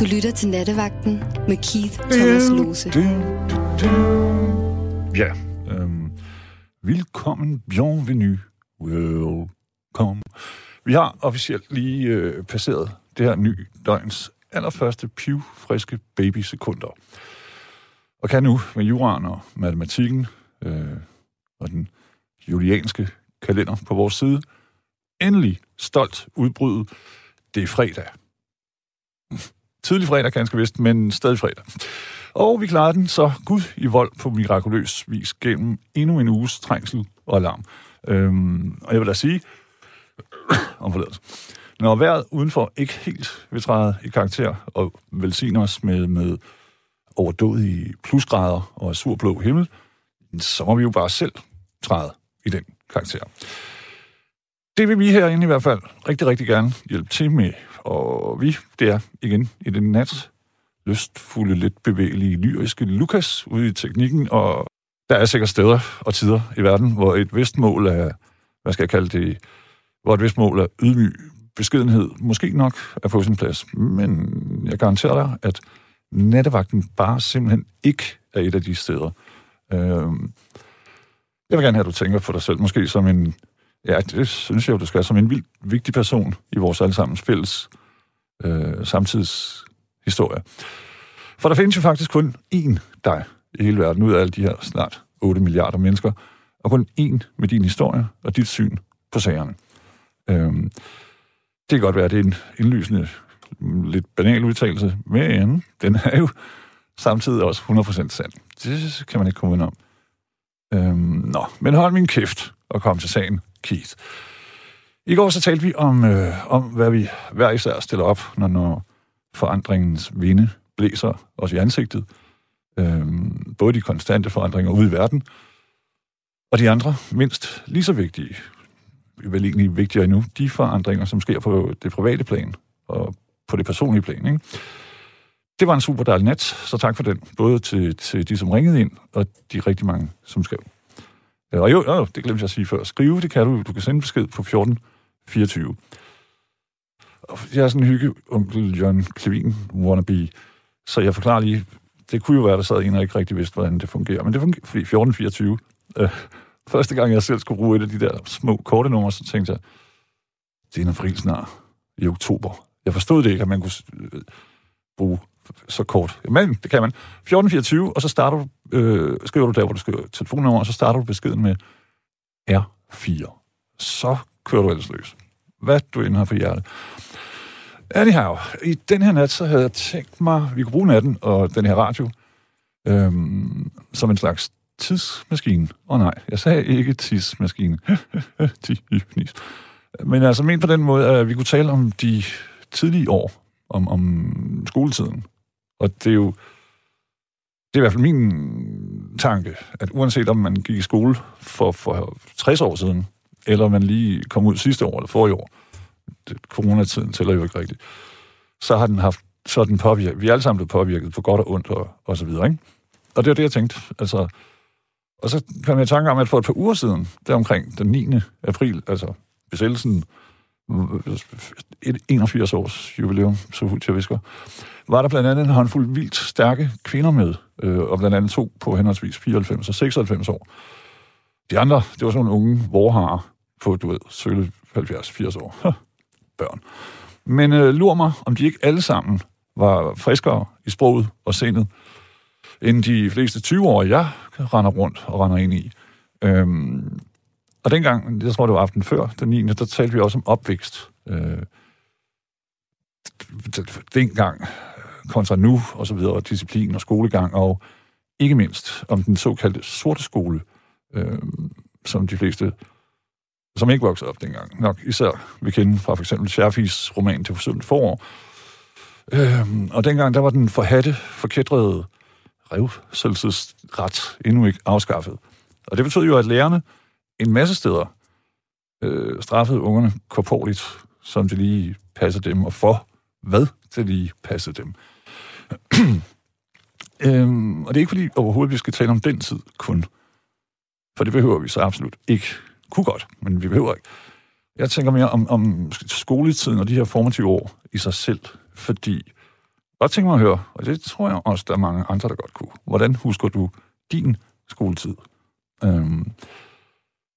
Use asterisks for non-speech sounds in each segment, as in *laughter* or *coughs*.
Du lytter til Nattevagten med Keith Thomas Lose. Ja, øhm, velkommen, bienvenue, welcome. Vi har officielt lige øh, passeret det her ny døgns allerførste pivfriske babysekunder. Og kan nu med juraen og matematikken øh, og den julianske kalender på vores side endelig stolt udbryde, det er fredag. Tidlig fredag, ganske vist, men stadig fredag. Og vi klarede den så Gud i vold på mirakuløs vis gennem endnu en uges trængsel og alarm. Øhm, og jeg vil da sige, *coughs* om forladelse, når vejret udenfor ikke helt vil træde i karakter og velsigne os med, med overdådige plusgrader og surblå himmel, så må vi jo bare selv træde i den karakter. Det vil vi herinde i hvert fald rigtig, rigtig gerne hjælpe til med. Og vi, det er igen i den nat, lystfulde, lidt bevægelige, lyriske Lukas ude i teknikken, og der er sikkert steder og tider i verden, hvor et vist mål er, hvad skal jeg kalde det, hvor et vist mål er ydmyg beskedenhed, måske nok er på sin plads. Men jeg garanterer dig, at nattevagten bare simpelthen ikke er et af de steder. Øh, jeg vil gerne have, at du tænker på dig selv, måske som en Ja, det synes jeg jo, du skal. Som en vildt vigtig person i vores allesammens fælles øh, samtidshistorie. For der findes jo faktisk kun én dig i hele verden, ud af alle de her snart 8 milliarder mennesker, og kun én med din historie og dit syn på sagerne. Øhm, det kan godt være, at det er en indlysende, lidt banal udtalelse, men den er jo samtidig også 100% sand. Det kan man ikke komme om. Øhm, nå, men hold min kæft og kom til sagen. Keith. I går så talte vi om, øh, om hvad vi hver især stiller op, når, når forandringens vinde blæser os i ansigtet. Øh, både de konstante forandringer ude i verden, og de andre, mindst lige så vigtige, vel egentlig vigtigere endnu, de forandringer, som sker på det private plan og på det personlige plan. Ikke? Det var en super dejlig nat, så tak for den. Både til, til de, som ringede ind, og de rigtig mange, som skrev. Øh, og jo, jo, det glemte jeg at sige før. Skrive, det kan du. Du kan sende besked på 14 1424. Jeg er sådan en hygge onkel Jørgen Klevin wannabe, så jeg forklarer lige, det kunne jo være, der sad en og ikke rigtig vidste, hvordan det fungerer. Men det fungerer, fordi 1424, øh, første gang jeg selv skulle bruge et af de der små korte numre, så tænkte jeg, det er en april snart i oktober. Jeg forstod det ikke, at man kunne øh, bruge så kort. Men det kan man. 1424, og så starter du, øh, skriver du der, hvor du skriver telefonnummer, og så starter du beskeden med R4. Så kører du ellers løs. Hvad du end har for hjertet. Anyhow, i den her nat, så havde jeg tænkt mig, vi kunne bruge natten og den her radio øhm, som en slags tidsmaskine. Åh oh, nej, jeg sagde ikke *laughs* tidsmaskine. Men altså, men på den måde, at vi kunne tale om de tidlige år, om, om skoletiden. Og det er jo det er i hvert fald min tanke, at uanset om man gik i skole for, for 60 år siden, eller man lige kom ud sidste år eller forrige år, det, coronatiden tæller jo ikke rigtigt, så har den haft så den påvirket. Vi er alle sammen blevet påvirket på godt og ondt og, og så videre, ikke? Og det var det, jeg tænkte. Altså, og så kom jeg i tanke om, at for et par uger siden, der omkring den 9. april, altså besættelsen, 81 års jubilæum, så fuldt jeg visker, var der blandt andet en håndfuld vildt stærke kvinder med, øh, og blandt andet to på henholdsvis 94 og 96 år. De andre, det var sådan nogle unge vorharer på, du ved, sølle 70-80 år. Børn. Men øh, lur mig, om de ikke alle sammen var friskere i sproget og sindet, end de fleste 20-årige, jeg render rundt og render ind i. Øhm, og dengang, jeg tror det var aften før, den 9., der talte vi også om opvækst. Øh, dengang kontra nu, og så videre, og disciplin og skolegang, og ikke mindst om den såkaldte sorte skole, øh, som de fleste, som ikke voksede op dengang, nok især vi kender fra for eksempel Scherfis roman til forsøgende forår. Øhm, og dengang, der var den forhatte, forkædrede revselsesret endnu ikke afskaffet. Og det betød jo, at lærerne en masse steder øh, straffede ungerne korporligt, som det lige passede dem, og for hvad det lige passede dem. *clears throat* øhm, og det er ikke fordi overhovedet, vi skal tale om den tid kun. For det behøver vi så absolut ikke. Kunne godt, men vi behøver ikke. Jeg tænker mere om, om skoletiden og de her formative år i sig selv, fordi godt tænker mig at høre, og det tror jeg også, der er mange andre, der godt kunne. Hvordan husker du din skoletid? Øhm,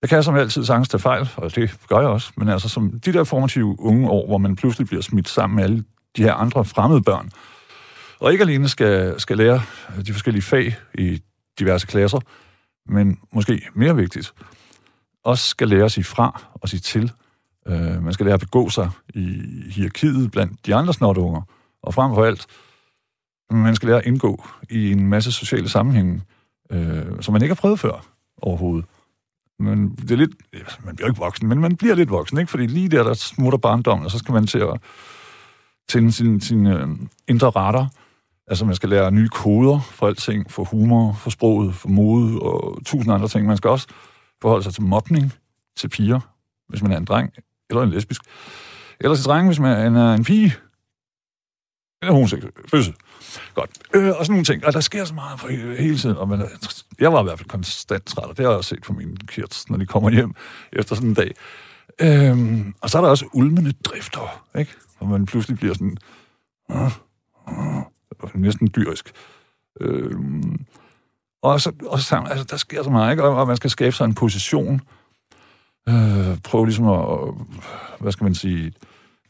jeg kan som altid sagtens tage fejl, og det gør jeg også, men altså som de der formative unge år, hvor man pludselig bliver smidt sammen med alle de her andre fremmede børn, og ikke alene skal, skal lære de forskellige fag i diverse klasser, men måske mere vigtigt, også skal lære at sige fra og sige til. Øh, man skal lære at begå sig i hierarkiet blandt de andre snotunger, og frem for alt, man skal lære at indgå i en masse sociale sammenhænge, øh, som man ikke har prøvet før overhovedet. Men det er lidt, man bliver ikke voksen, men man bliver lidt voksen, ikke? Fordi lige der, der smutter barndommen, og så skal man til at tænde sin, sin øh, indre retter. Altså, man skal lære nye koder for alting, for humor, for sproget, for mode og tusind andre ting. Man skal også forholde sig til mobning, til piger, hvis man er en dreng, eller en lesbisk. Eller til drenge, hvis man er en øh, pige. Eller homoseksuel. Fødsel. Godt. Øh, og sådan nogle ting. Og der sker så meget for hele tiden. Og man, jeg var i hvert fald konstant træt, og det har jeg også set på mine kids, når de kommer hjem efter sådan en dag. Øhm, og så er der også ulmende drifter, ikke? Hvor man pludselig bliver sådan... Øh, øh, næsten dyrisk. Øhm, og så, og så altså, der sker så meget, ikke? Og man skal skabe sig en position. Øh, prøve ligesom at, hvad skal man sige,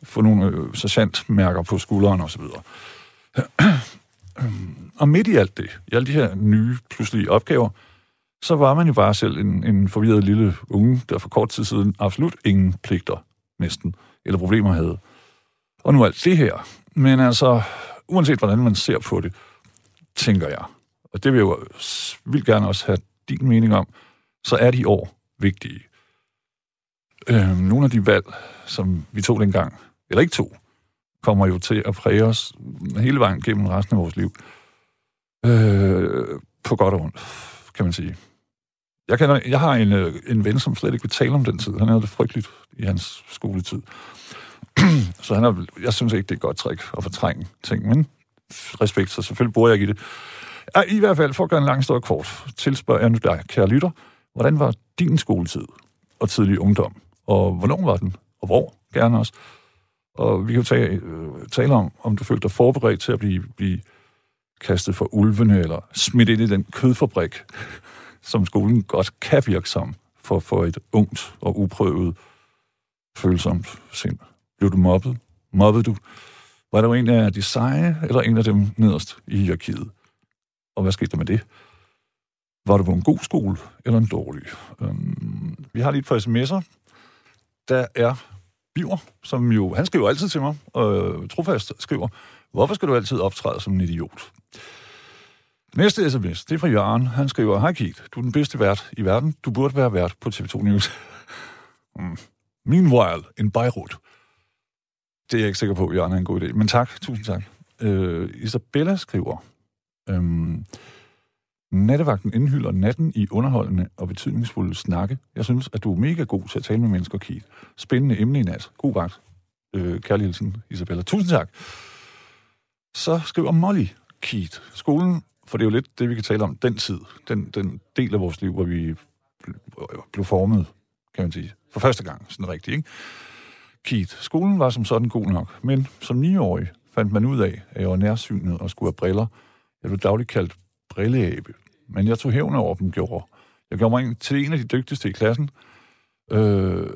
få nogle øh, sergeantmærker på skulderen og så videre. *clears throat* Og midt i alt det, i alle de her nye, pludselige opgaver, så var man jo bare selv en, en forvirret lille unge, der for kort tid siden absolut ingen pligter næsten, eller problemer havde. Og nu alt det her. Men altså, uanset hvordan man ser på det, tænker jeg, og det vil jeg jo vildt gerne også have din mening om, så er de år vigtige. Øh, nogle af de valg, som vi tog dengang, eller ikke tog, kommer jo til at præge os hele vejen gennem resten af vores liv. Øh, på godt og ondt, kan man sige. Jeg, kender, jeg har en, øh, en ven, som slet ikke vil tale om den tid. Han havde det frygteligt i hans skoletid. *clears throat* så han er, jeg synes ikke, det er et godt trick at fortrænge ting, men respekt, så selvfølgelig bruger jeg ikke i det. Ja, I hvert fald, for at gøre en lang historie kort, tilspørger jeg nu dig, kære lytter, hvordan var din skoletid og tidlig ungdom? Og hvornår var den? Og hvor? Gerne også. Og vi kan jo tage, øh, tale om, om du følte dig forberedt til at blive, blive kastet for ulvene, eller smidt ind i den kødfabrik, som skolen godt kan virke som for, for et ungt og uprøvet følsomt sind. Blev du mobbet? Mobbede du? Var du en af de seje, eller en af dem nederst i hierarkiet? Og hvad skete der med det? Var du på en god skole, eller en dårlig? Øhm, vi har lige et par sms'er. Der er Biver, som jo, han skriver altid til mig, øh, trofast skriver, hvorfor skal du altid optræde som en idiot? Næste sms, det er fra Jørgen. Han skriver, hej Keith, du er den bedste vært i verden. Du burde være vært på TV2 News. *laughs* mm. Meanwhile, in Beirut. Det er jeg ikke sikker på, Jørgen er en god idé. Men tak, tusind tak. Øh, Isabella skriver, øhm, Nattevagten indhylder natten i underholdende og betydningsfulde snakke. Jeg synes, at du er mega god til at tale med mennesker, Keith. Spændende emne i nat. God vagt. Øh, kærlig hilsen, Isabella. Tusind tak. Så skriver Molly Keith. Skolen, for det er jo lidt det, vi kan tale om, den tid, den, den del af vores liv, hvor vi blev formet, kan man sige, for første gang, sådan rigtigt, ikke? Keith, skolen var som sådan god nok, men som niårig fandt man ud af, at jeg var nærsynet og skulle have briller. Jeg blev dagligt kaldt brilleæbe, men jeg tog hævn over dem, gjorde. Jeg gjorde mig til en af de dygtigste i klassen, øh,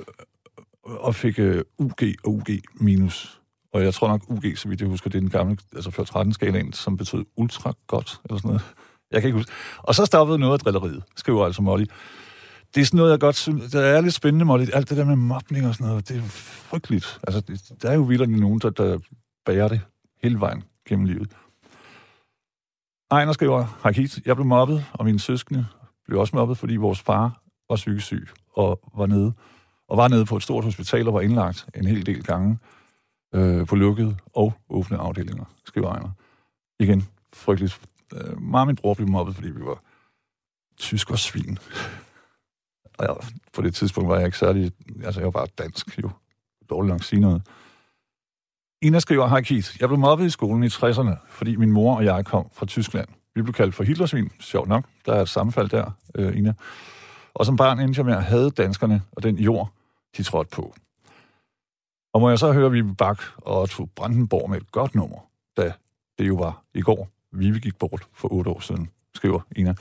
og fik øh, UG og UG minus. Og jeg tror nok UG, så vidt jeg husker, det er den gamle, altså før 13 skalaen, som betød ultra godt, eller sådan noget. Jeg kan ikke huske. Og så stoppede noget af drilleriet, skriver altså Molly. Det er sådan noget, jeg godt synes, det er lidt spændende, Molly. Alt det der med mobning og sådan noget, det er frygteligt. Altså, det, der er jo vildt nogen, der, der bærer det hele vejen gennem livet. Ejner skriver, Hej Keith, jeg blev mobbet, og mine søskende blev også mobbet, fordi vores far var psykisk syg og var nede, og var nede på et stort hospital og var indlagt en hel del gange øh, på lukkede og åbne afdelinger, skriver Ejner. Igen, frygteligt. Øh, meget min bror blev mobbet, fordi vi var tysk og svin. og jeg, på det tidspunkt var jeg ikke særlig... Altså, jeg var bare dansk, jo. Dårligt nok sige noget. Ina skriver, hej Keith, jeg blev mobbet i skolen i 60'erne, fordi min mor og jeg kom fra Tyskland. Vi blev kaldt for Hitlersvin, sjovt nok. Der er et sammenfald der, øh, Ina. Og som barn endte jeg med at have danskerne og den jord, de trådte på. Og må jeg så høre vi Bak og Otto Brandenborg med et godt nummer, da det jo var i går. Vi gik bort for otte år siden, skriver Ina.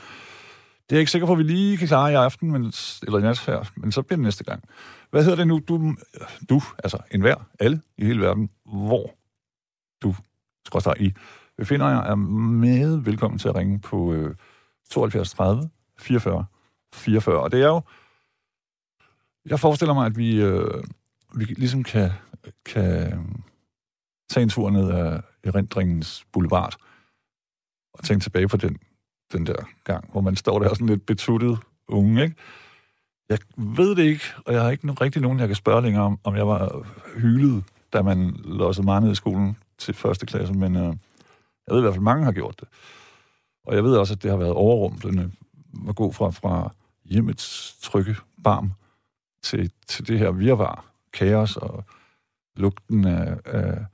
Det er jeg ikke sikker på, at vi lige kan klare i aften, men, eller i nat her, men så bliver det næste gang. Hvad hedder det nu? Du, du altså enhver, alle i hele verden, hvor du, skråstrej i, befinder jer, er med velkommen til at ringe på øh, 72 30 44 44. Og det er jo, jeg forestiller mig, at vi, øh, vi ligesom kan, kan tage en tur ned ad erindringens boulevard og tænke tilbage på den, den der gang, hvor man står der sådan lidt betuttet unge, ikke? Jeg ved det ikke, og jeg har ikke rigtig nogen, jeg kan spørge længere om, om jeg var hylet, da man lossede mig ned i skolen til første klasse, men øh, jeg ved i hvert fald, mange har gjort det. Og jeg ved også, at det har været overrumplende at gå fra, fra hjemmets trygge barm til, til det her virvar, kaos og lugten af, af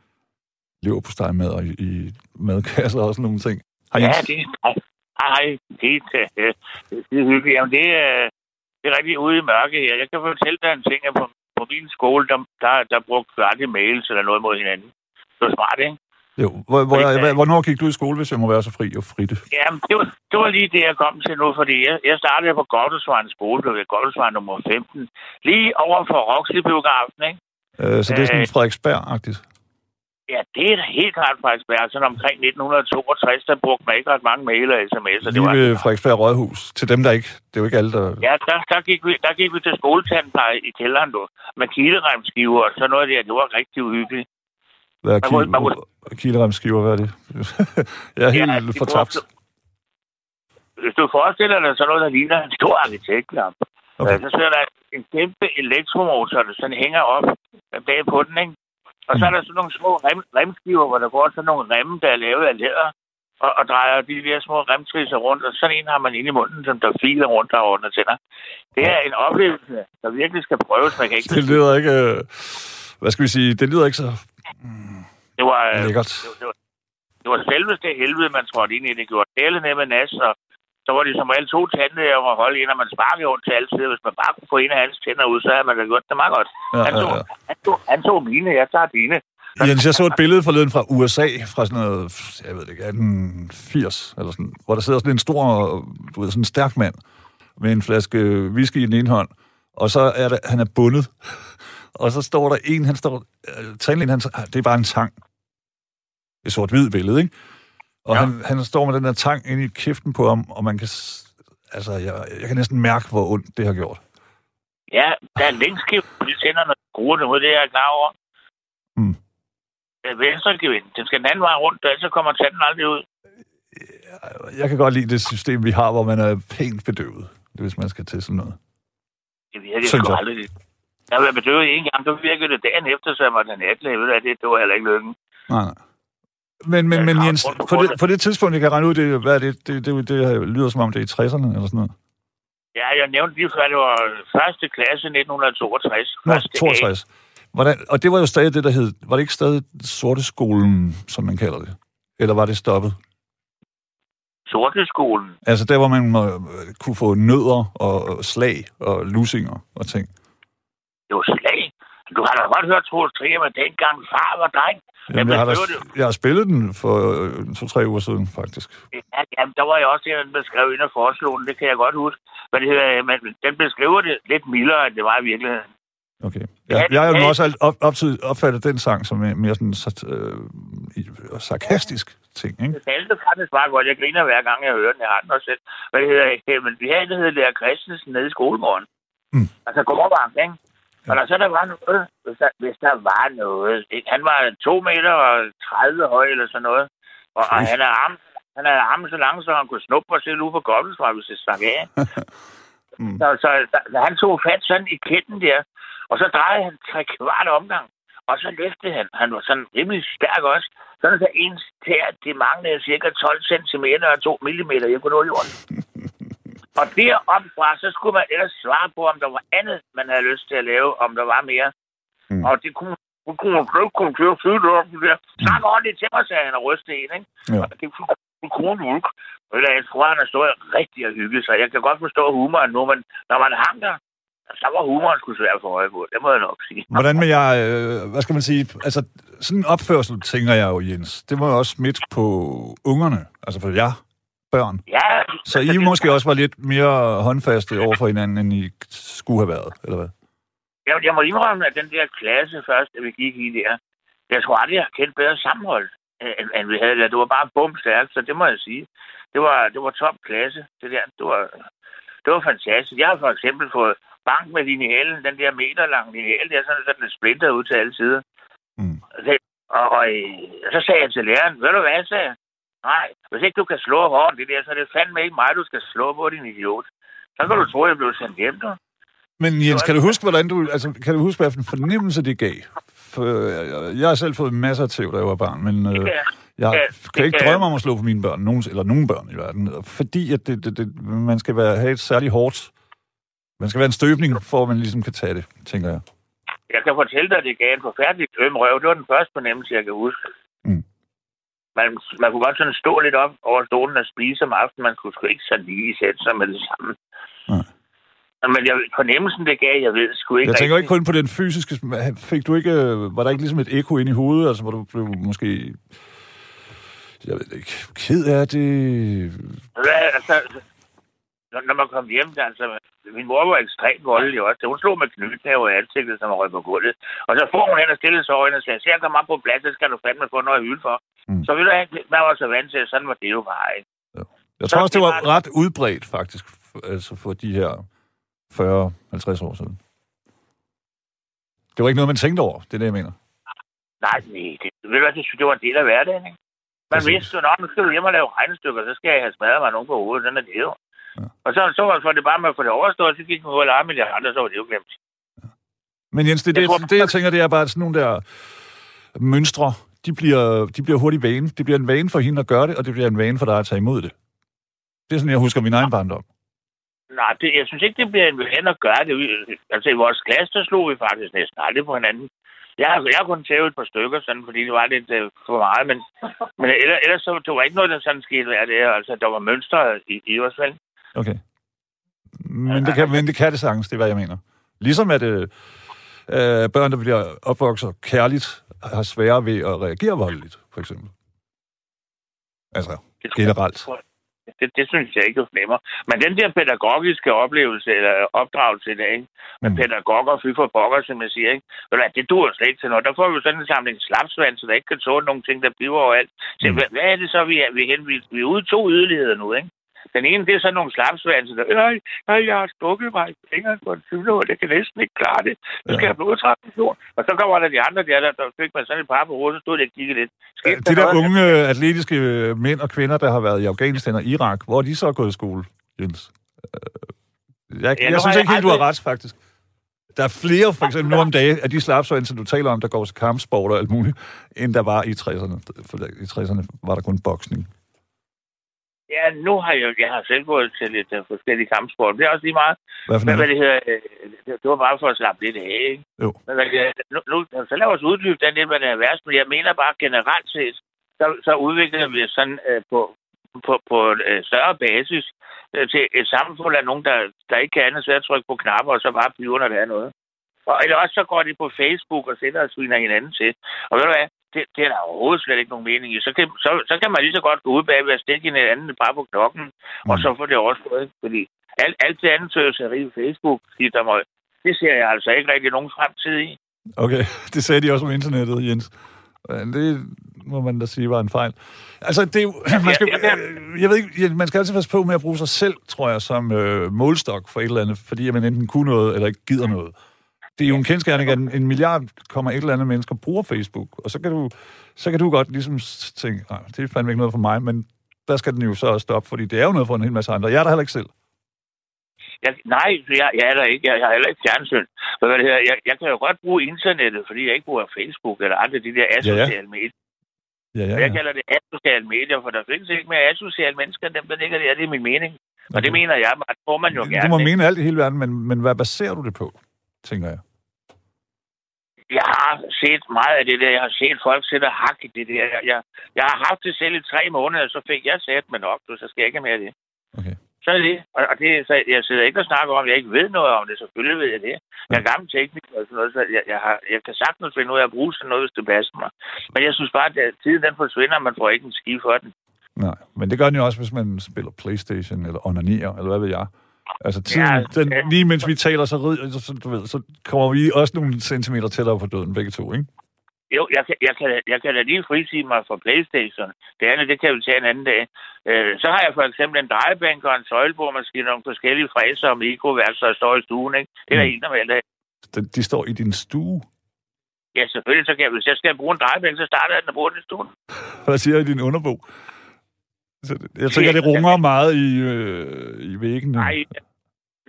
leverpostejmad og i, i madkasser og sådan nogle ting. Hej, ja, det, hej, hej, det, er hyggeligt. Jamen, det, er, det er rigtig ude i mørke her. Jeg kan fortælle dig en ting, at på, på min skole, der, der, der brugte vi aldrig mails eller noget mod hinanden. Det var smart, ikke? Jo, hvor, hvor, jeg, hvornår gik du i skole, hvis jeg må være så fri og fritte? Jamen, det var, det var lige det, jeg kom til nu, fordi jeg, jeg startede på Gottesvejen skole, blev jeg Gottesvejen nummer 15, lige over for Roxy-biografen, ikke? Øh, så det er sådan øh, Frederiksberg-agtigt? Ja, det er da helt klart Frederiksberg. Sådan omkring 1962, der brugte man ikke ret mange mail og sms'er. Lige ved Frederiksberg Rådhus. Til dem, der ikke... Det er jo ikke alle, der... Ja, der, der, gik, vi, der gik vi til skoletandpleje i kælderen, du. Med kilderemskiver og sådan noget der. Det var rigtig uhyggeligt. Hvad er kil- man, man, kilderemskiver? Hvad er det? *laughs* jeg er helt ja, fortabt. Hvis du forestiller dig sådan noget, der ligner en stor arkitektlamp, okay. så ser der en kæmpe elektromotor, der sådan hænger op bag på den, ikke? Og så er der sådan nogle små rem, remskiver, hvor der går sådan nogle remme, der er lavet af læder, og, og drejer de der små remtrisser rundt, og sådan en har man inde i munden, som der filer rundt og ordner tænder. Det er en oplevelse, der virkelig skal prøves. Man kan ikke det lyder ikke... Øh, hvad skal vi sige? Det lyder ikke så... Mm, det var, øh, lækkert. Det, det, var, det var selveste helvede, man trådte ind i. Det gjorde ned med nas, og så var det som alle to tandlæger om at holde ind, og man sparkede rundt til altid. Hvis man bare kunne få en af hans tænder ud, så havde man da gjort det meget godt. Ja, han, tog, ja, ja. Han, tog, han tog mine, jeg tager dine. Jens, jeg så et billede forleden fra USA, fra sådan noget, jeg ved ikke, 1880, eller sådan, hvor der sidder sådan en stor, du ved, sådan en stærk mand, med en flaske whisky i den ene hånd, og så er der, han er bundet, og så står der en, han står, øh, tandlægen, han, det er bare en tang. Det er sort-hvid billede, ikke? Og ja. han, han står med den der tang ind i kæften på ham, og man kan... Altså, jeg, jeg kan næsten mærke, hvor ondt det har gjort. Ja, der er længskift på de tænderne, skruerne ud, det er jeg klar over. Mm. Venstre gevind. Den skal den anden vej rundt, og så kommer tanden aldrig ud. Jeg kan godt lide det system, vi har, hvor man er pænt bedøvet, hvis man skal til sådan noget. Det virker sgu aldrig. Jeg været bedøvet en gang, så virkede det dagen efter, så jeg var den natlæge. Det, det var heller ikke lykken. Nej, nej. Men, men, men Jens, på det, på det tidspunkt, jeg kan regne ud, det, hvad det, det, det, det lyder som om, det er i 60'erne eller sådan noget. Ja, jeg nævnte lige før, det var første klasse 1962. Nå, 62. Hvordan, og det var jo stadig det, der hed... Var det ikke stadig sorte skolen, som man kalder det? Eller var det stoppet? Sorte skolen? Altså der, hvor man må, kunne få nødder og slag og lusinger og ting. Det var slag? Du har da godt hørt Troels Trier, men dengang far var dreng. Jamen, jeg, har da, jeg har spillet den for øh, to-tre uger siden, faktisk. Ja, jamen, der var jeg også en, der skrev ind og foreslog den. Det kan jeg godt huske. Men, det, men den beskriver det lidt mildere, end det var i virkeligheden. Okay. Ja, jeg har jo også op, op, opfattet den sang som mere sådan øh, sarkastisk ting, ikke? Det talte faktisk bare godt. Jeg griner hver gang, jeg hører den. Jeg har den også selv. Hvad det hedder, men vi havde en, der hedder Lærer Christensen nede i skolemorgen. Mm. Altså gårdvagt, ikke? Og når så der var noget, hvis der, hvis der var noget, ikke? han var 2 meter og 30 høj eller sådan noget, og, og han er arm, han er armen så lang, så han kunne snuppe og se ud på fra, hvis det stak af. *laughs* mm. Så, så, så, han tog fat sådan i kænden der, og så drejede han tre kvart omgang, og så løftede han. Han var sådan rimelig stærk også. Sådan så ens tær, det manglede cirka 12 cm og 2 mm. Jeg kunne nå jorden. *laughs* Og deropfra, så skulle man ellers svare på, om der var andet, man havde lyst til at lave, om der var mere. Mm. Og det kunne hun kunne ikke komme til at fylde op. Snak ordentligt til mig, sagde han og rystede en, ikke? Ja. Og det kunne hun ikke. Og jeg tror, han har stået rigtig og hygget sig. Jeg kan godt forstå humoren nu, men når man hang der, så var humoren sgu svært for øje på. Det må jeg nok sige. Hvordan med jeg, øh, hvad skal man sige, altså sådan en opførsel, tænker jeg jo, Jens, det må jo også smitte på ungerne, altså for jer børn. Ja. Så I *laughs* måske også var lidt mere håndfaste over for hinanden, end I skulle have været, eller hvad? Jeg, jeg må indrømme, at den der klasse først, da vi gik i der, jeg tror aldrig, jeg har kendt bedre sammenhold, end, end vi havde der. Det var bare bum stærkt, så det må jeg sige. Det var, det var top klasse, det der. Det var, det var fantastisk. Jeg har for eksempel fået bank med linealen, den der meter lang lineal, der er sådan, at den er splinter ud til alle sider. Mm. Og, og, og, og, så sagde jeg til læreren, ved du hvad, sagde jeg? Nej, hvis ikke du kan slå hårdt det der, så er det fandme ikke mig, du skal slå på, din idiot. Så kan du tro, at jeg blev sendt hjem, du. Men Jens, kan du huske, hvordan du, altså, kan du huske, hvad for en fornemmelse det gav? For, jeg, jeg har selv fået masser af tæv, da jeg var barn, men øh, jeg kan ikke drømme om at slå på mine børn, nogen, eller nogen børn i verden, fordi at det, det, det, man skal være, have et særligt hårdt, man skal være en støbning, for at man ligesom kan tage det, tænker jeg. Jeg kan fortælle dig, at det gav en forfærdelig øm røv. Det var den første fornemmelse, jeg kan huske. Mm. Man, man kunne godt sådan stå lidt op over stolen og spise om aftenen. Man kunne sgu ikke så lige sætte sig med det samme. Nej. Men jeg, fornemmelsen, det gav, jeg ved sgu ikke Jeg tænker rigtig. ikke kun på den fysiske... Fik du ikke... øh, Var der ikke ligesom et ekko ind i hovedet, altså hvor du blev måske... Jeg ved ikke. Ked af det... Hvad, altså, når, når man kom hjem, der, altså, min mor var ekstremt voldelig også. Hun slog med knytnæve i ansigtet, som rød på gulvet. Og så får hun hen og stillede sig øjnene og sagde, se, jeg kommer op på plads, så skal du fandme få noget hylde for. Mm. Så vil du man var så vant til, at sådan var det jo bare, ikke? Jeg Så tror også, det var det var- ret udbredt, faktisk, altså for de her 40-50 år siden. Det var ikke noget, man tænkte over, det er det, jeg mener. Nej, nej, det, ved du hvad, det, det var en del af hverdagen, ikke? Man Præcis. vidste jo, "Nå, nu skal du hjem og lave regnestykker, så skal jeg have smadret mig nogen på hovedet, sådan er det jo. Ja. Og så, så var det bare med at få det overstået, så gik man og lege med de andre, så var det jo glemt. Men Jens, det, Jeg det, tror- det, jeg tænker, det er bare sådan nogle der mønstre, de bliver, de bliver hurtigt vane. Det bliver en vane for hende at gøre det, og det bliver en vane for dig at tage imod det. Det er sådan, jeg husker min egen barndom. Nej, det, jeg synes ikke, det bliver en ven at gøre det. Altså, i vores klasse, der slog vi faktisk næsten aldrig på hinanden. Jeg har, jeg har kun tævet et par stykker, sådan, fordi det var lidt øh, for meget, men, men ellers, ellers så, det var ikke noget, der sådan skete hver dag. Altså, der var mønstre i, i os, vel? Okay. Men det, kan, men det kan det sagtens, det er, hvad jeg mener. Ligesom at øh, øh, børn, der bliver opvokset kærligt, har sværere ved at reagere voldeligt, for eksempel. Altså, Det, generelt. det, det synes jeg ikke, fornemmer. Men den der pædagogiske oplevelse, eller opdragelse i dag, med Mm. pædagoger og fy for pokker, som jeg siger, ikke? Hvad, det dur slet ikke til noget. Der får vi sådan en samling slapsvand, så der ikke kan tåle nogle ting, der bliver overalt. Så Mm. hvad, hvad, er det så, vi er, vi hen? Vi, vi er ude i to yderligheder nu, ikke? Den ene, det er sådan nogle slapsvand, der, nej, nej, jeg har stukket mig i fingeren på en psykolog, det kan næsten ikke klare det. Nu skal Ja. jeg have blodtransfusion. Og så kommer der de andre der, der, der fik man sådan et par på hovedet, så stod det og kiggede lidt. Skete De der noget? unge atletiske mænd og kvinder, der har været i Afghanistan og Irak, hvor er de så gået i skole, Jens? Øh, Jeg, Ja, jeg, jeg synes jeg ikke helt, du har ret, faktisk. Der er flere, for eksempel nu om dagen, af de slapsvand, som du taler om, der går til kampsport og alt muligt, end der var i 60'erne. For i 60'erne var der kun boksning. Ja, nu har jeg, jeg har selv gået til lidt uh, forskellige kampsport. Det er også lige meget. Hvad for Men hvad det hedder, øh, det, var bare for at slappe lidt af, ikke? Jo. Men hvad hedder, nu, nu, så lad os uddybe den lidt, hvad det er værst. Men jeg mener bare generelt set, så, så udvikler vi sådan øh, på, på, på øh, større basis øh, til et samfund af nogen, der, der ikke kan andet, så at trykke på knapper, og så bare flyver, når der er noget. Og eller også så går de på Facebook og sætter og sviner hinanden til. Og ved du hvad? Det, det er der overhovedet slet ikke nogen mening i. Så kan, så, så kan man lige så godt gå ud bag ved at stikke hinanden bare på knokken, mm. og så får det overstået. Fordi alt, alt det andet tøseri i Facebook, der må, det ser jeg altså ikke rigtig nogen fremtid i. Okay, *laughs* det sagde de også om internettet, Jens. Det må man da sige var en fejl. Altså, det *clears throat* man skal, jeg ved ikke, man skal altid passe på med at bruge sig selv, tror jeg, som øh, målstok for et eller andet, fordi man enten kunne noget, eller ikke gider noget. Det er jo en kendskærning, at en, milliard kommer et eller andet mennesker bruger Facebook, og så kan du, så kan du godt ligesom tænke, nej, det er fandme ikke noget for mig, men der skal den jo så også stoppe, fordi det er jo noget for en hel masse andre. Jeg er der heller ikke selv. Jeg, nej, jeg, jeg er der ikke. Jeg, jeg har heller ikke fjernsyn. Men hvad det hedder, jeg, jeg kan jo godt bruge internettet, fordi jeg ikke bruger Facebook eller andre de der asociale medier. Ja, ja, Ja, Jeg ja. kalder det asociale medier, for der findes ikke mere asociale mennesker, dem, der ligger der. Det er min mening. Og det Okay. mener jeg, at det får man jo gerne. Du må ikke? mene alt i hele verden, men, men hvad baserer du det på, tænker jeg? Jeg har set meget af det der. Jeg har set folk sætte hak i det der. Jeg, jeg, jeg har haft det selv i tre måneder, så fik jeg sat med nok, så skal jeg ikke mere det. Okay. Så er det. Og, og det, så jeg sidder ikke og snakker om, at jeg ikke ved noget om det. Selvfølgelig ved jeg det. Jeg er gammel tekniker og sådan noget, så jeg, jeg, har, jeg kan sagtens finde ud af at bruge sådan noget, hvis det passer mig. Men jeg synes bare, at tiden den forsvinder, og man får ikke en ski for den. Nej, men det gør den jo også, hvis man spiller Playstation eller onanerer, eller hvad ved jeg. Altså tiden, Ja, den, ja. lige mens vi taler, så, rid, så, du ved, så kommer vi også nogle centimeter tættere på døden, begge to, ikke? Jo, jeg kan, jeg, kan, jeg kan da lige frisige mig fra Playstation. Det andet, det kan vi tage en anden dag. Øh, så har jeg for eksempel en drejebænk og en søjlebordmaskine og nogle forskellige fræser og mikroværkster, der står i stuen. Ikke? Det er der Mm. en normalt af. De, de står i din stue. Ja, selvfølgelig, så kan jeg, hvis jeg skal bruge en drejebænk, så starter jeg den og bruger den i stuen. Hvad siger i din underbog? Så, jeg tænker, det runger meget i, øh, i væggene. Nej,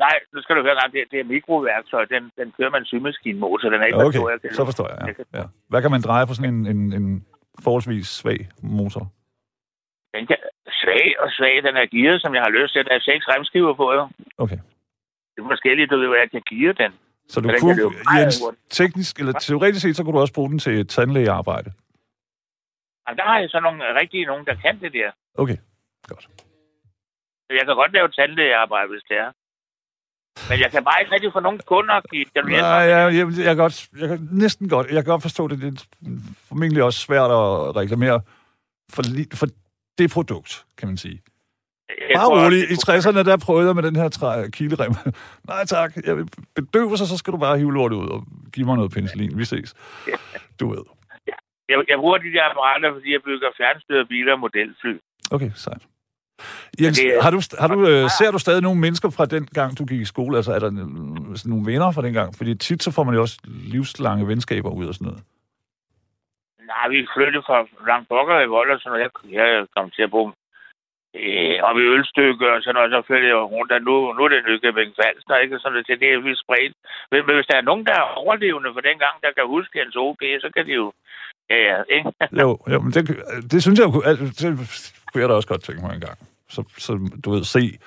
nej, nu skal du høre, nej, det, det er mikroværktøj. Den, den kører man en symaskinmotor. Den er ikke Okay, kan- så forstår jeg. Ja. Ja. Hvad kan man dreje på sådan en, en, en forholdsvis svag motor? Den kan, svag og svag, den er gearet, som jeg har lyst til. Der er seks remskiver på, jo. Okay. Det er forskelligt, du ved, jeg kan geare den. Så du den kunne, Jens, teknisk, eller teoretisk set, så kunne du også bruge den til tandlægearbejde. Og der har jeg så nogle rigtige nogen, der kan det der. Okay, godt. Jeg kan godt lave tandlægearbejde, hvis det er. Men jeg kan bare ikke rigtig få nogen kunder. Hjælpe Nej, jeg, jeg, jeg, godt, jeg kan næsten godt, jeg kan godt forstå det. Det er formentlig også svært at reklamere for, for det produkt, kan man sige. Jeg Bare tror, roligt. I det- 60'erne, der prøvede jeg med den her træ, kilerem. *laughs* Nej tak, jeg vil bedøve sig, så skal du bare hive lortet ud og give mig noget penicillin. Vi ses. Du ved. Jeg, jeg bruger de der apparater, fordi jeg bygger fjernstyrede biler og modelfly. Okay, sejt. Jens, det er- har du, har du, øh, ser du stadig nogle mennesker fra den gang, du gik i skole? Altså, er der øh, nogle venner fra den gang? Fordi tit så får man jo også livslange venskaber ud og sådan noget. Nej, vi flyttede fra langt pokker i vold og sådan noget. Jeg, jeg kom til at bo øh, op i ølstykke og sådan noget. Så flyttede jeg rundt, og nu, nu er det Nykøbing Falster, ikke? Sådan noget til det er vi spredt. Men, men, hvis der er nogen, der er overlevende for den gang, der kan huske hans OG, så kan de jo... Ja, ja, ikke? Jo, jo men det, det synes jeg jo, altså, det kunne jeg da også godt tænke mig en gang. Så, så du ved, se,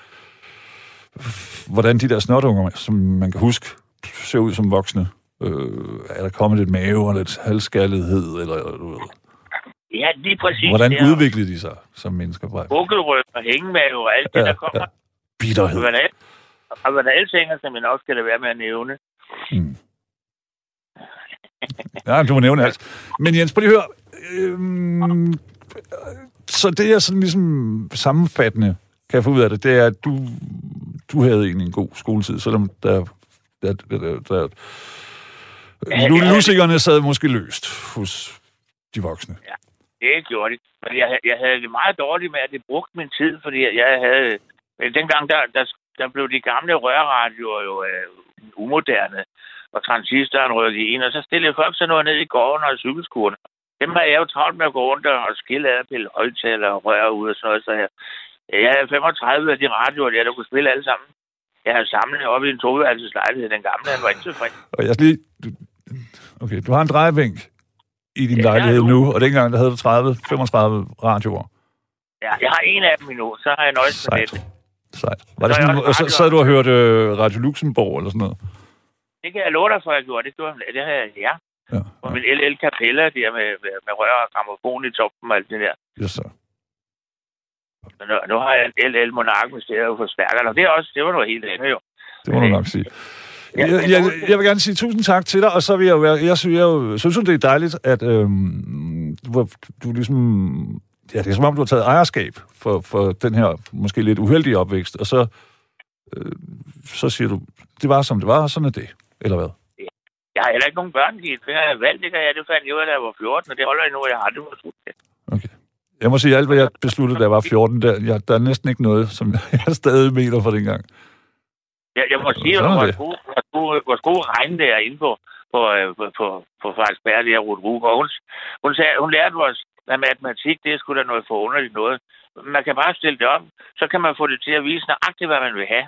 hvordan de der snotunger, som man kan huske, ser ud som voksne. Øh, er der kommet lidt mave og lidt halvskærlighed, eller du ved, Ja, lige præcis. hvordan det er udviklede de sig som mennesker? Bukkelryg og hængemave og alt det, Ja, der kommer. ja. bitterhed. Og er- der ellers hænger, som jeg nok skal lade være med at nævne. Mm. Ja, du må nævne alt. Men Jens, prøv lige at høre. Øhm, så det er sådan ligesom sammenfattende, kan jeg få ud af det, det er, at du, du havde egentlig en god skoletid, selvom der, der, der, der, der Ja, nu, ja. lusikerne sad måske løst hos de voksne. Det gjorde de. Men jeg, jeg havde det meget dårligt med, at det brugte min tid, fordi jeg havde... Men dengang, der, der, der blev de gamle rørradioer jo øh, umoderne, og transistoren rykket ind, og så stillede folk så noget ned i gården og i cykelskurene. Dem har jeg jo travlt med at gå rundt og skille af, pille højtaler og røre ud og sådan noget. Så jeg, jeg havde 35 af de radioer der, der kunne spille alle sammen. Jeg havde samlet op i en toværelses lejlighed, den gamle, han var ikke tilfreds. Og jeg lige... Okay, du har en drejebænk i din Ja, lejlighed nu. og dengang der havde du 30, 35 radioer. Ja, jeg har en af dem endnu, så har jeg nøjes med det. Sejt. Var det Så sådan, og så sad du og hørte øh, Radio Luxembourg eller sådan noget? Det kan jeg love dig for, at jeg gjorde. Det, gjorde, det havde jeg, ja. Ja. Og min LL Capella der med, med, med rør og gramofon i toppen og alt det der. Yes, så. Men nu, nu har jeg en LL Monark med stereo forstærker, og det, er også, det var noget helt andet jo. Det må du nok sige. Jeg, jeg, jeg vil gerne sige tusind tak til dig, og så vil jeg jo være, jeg synes, jeg jo, synes det er dejligt, at øhm, du, du ligesom, ja, det er som om, du har taget ejerskab for, for den her måske lidt uheldige opvækst, og så, øh, så siger du, det var som det var, og sådan er det, eller hvad? Jeg har heller ikke nogen børn. Det har jeg valgt, det jeg. Det fandt jeg ud af, da jeg var 14, og det holder endnu, og jeg har aldrig været trudt det. Okay. Jeg må sige, alt hvad jeg besluttede, da jeg var 14, der, jeg, der er næsten ikke noget, som *laughs* jeg stadig mener fra dengang. Jeg, jeg må sige, at det. gode, hvor gode, hvor gode regne der inde på, på, øh, på, på, på Frederiksberg, der Ruth Rug. Og hun, hun, sagde, hun lærte os, at matematik, det er sgu da noget forunderligt noget. Man kan bare stille det op, så kan man få det til at vise nøjagtigt, hvad man vil have.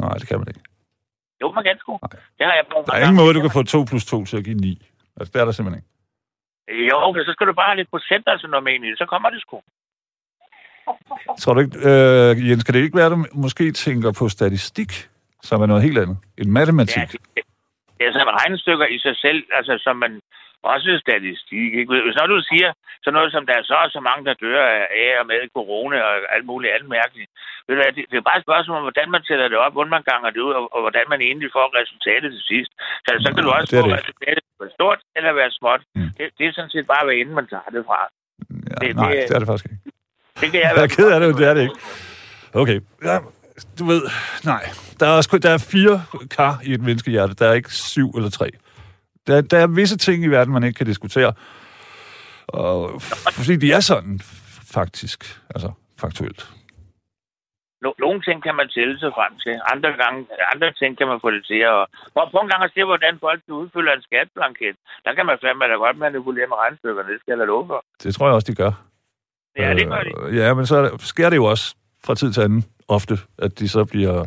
Nej, det kan man ikke. Jo, man kan sgu. Det har jeg brugt. Der er ingen måde, du kan få 2 plus 2 til at give 9. Altså, det er der simpelthen ikke. Jo, men så skal du bare have lidt procent, altså noget med i. Så kommer det sgu. Tror du ikke, øh, Jens, kan det ikke være, at du måske tænker på statistik, som er noget helt andet end matematik? Ja, det, det er sådan regnestykker i sig selv, altså som man også statistik. Ikke? Hvis når du siger så noget som, der er så og så mange, der dør af og med corona og alt muligt andet mærkeligt. Ved du, det, det er bare et spørgsmål om, hvordan man tæller det op, hvordan man ganger det ud, og, og hvordan man egentlig får resultatet til sidst. Så, så kan du også det få det. resultatet være stort eller være småt. Mm. Det, det, er sådan set bare, hvad inden man tager det fra. Ja, Det- nej, det- det er det faktisk ikke. Det kan jeg Jeg er ked af det, det er det ikke. Okay. Ja, du ved, nej. Der er, også, der er fire kar i et menneskehjerte. Der er ikke syv eller tre. Der, der er visse ting i verden, man ikke kan diskutere. Og, fordi de er sådan, faktisk. Altså, faktuelt. No- nogle ting kan man tælle sig frem til. Andre, gange, andre ting kan man få det til at... Prøv, prøv en gang at se, hvordan folk udfylder en skatblanket. Der kan man fandme da godt manipulere med regnstykkerne. Det skal jeg love for. Det tror jeg også, de gør. Ja, det gør de. Øh, ja, men så er sker det jo også fra tid til anden ofte, at de så bliver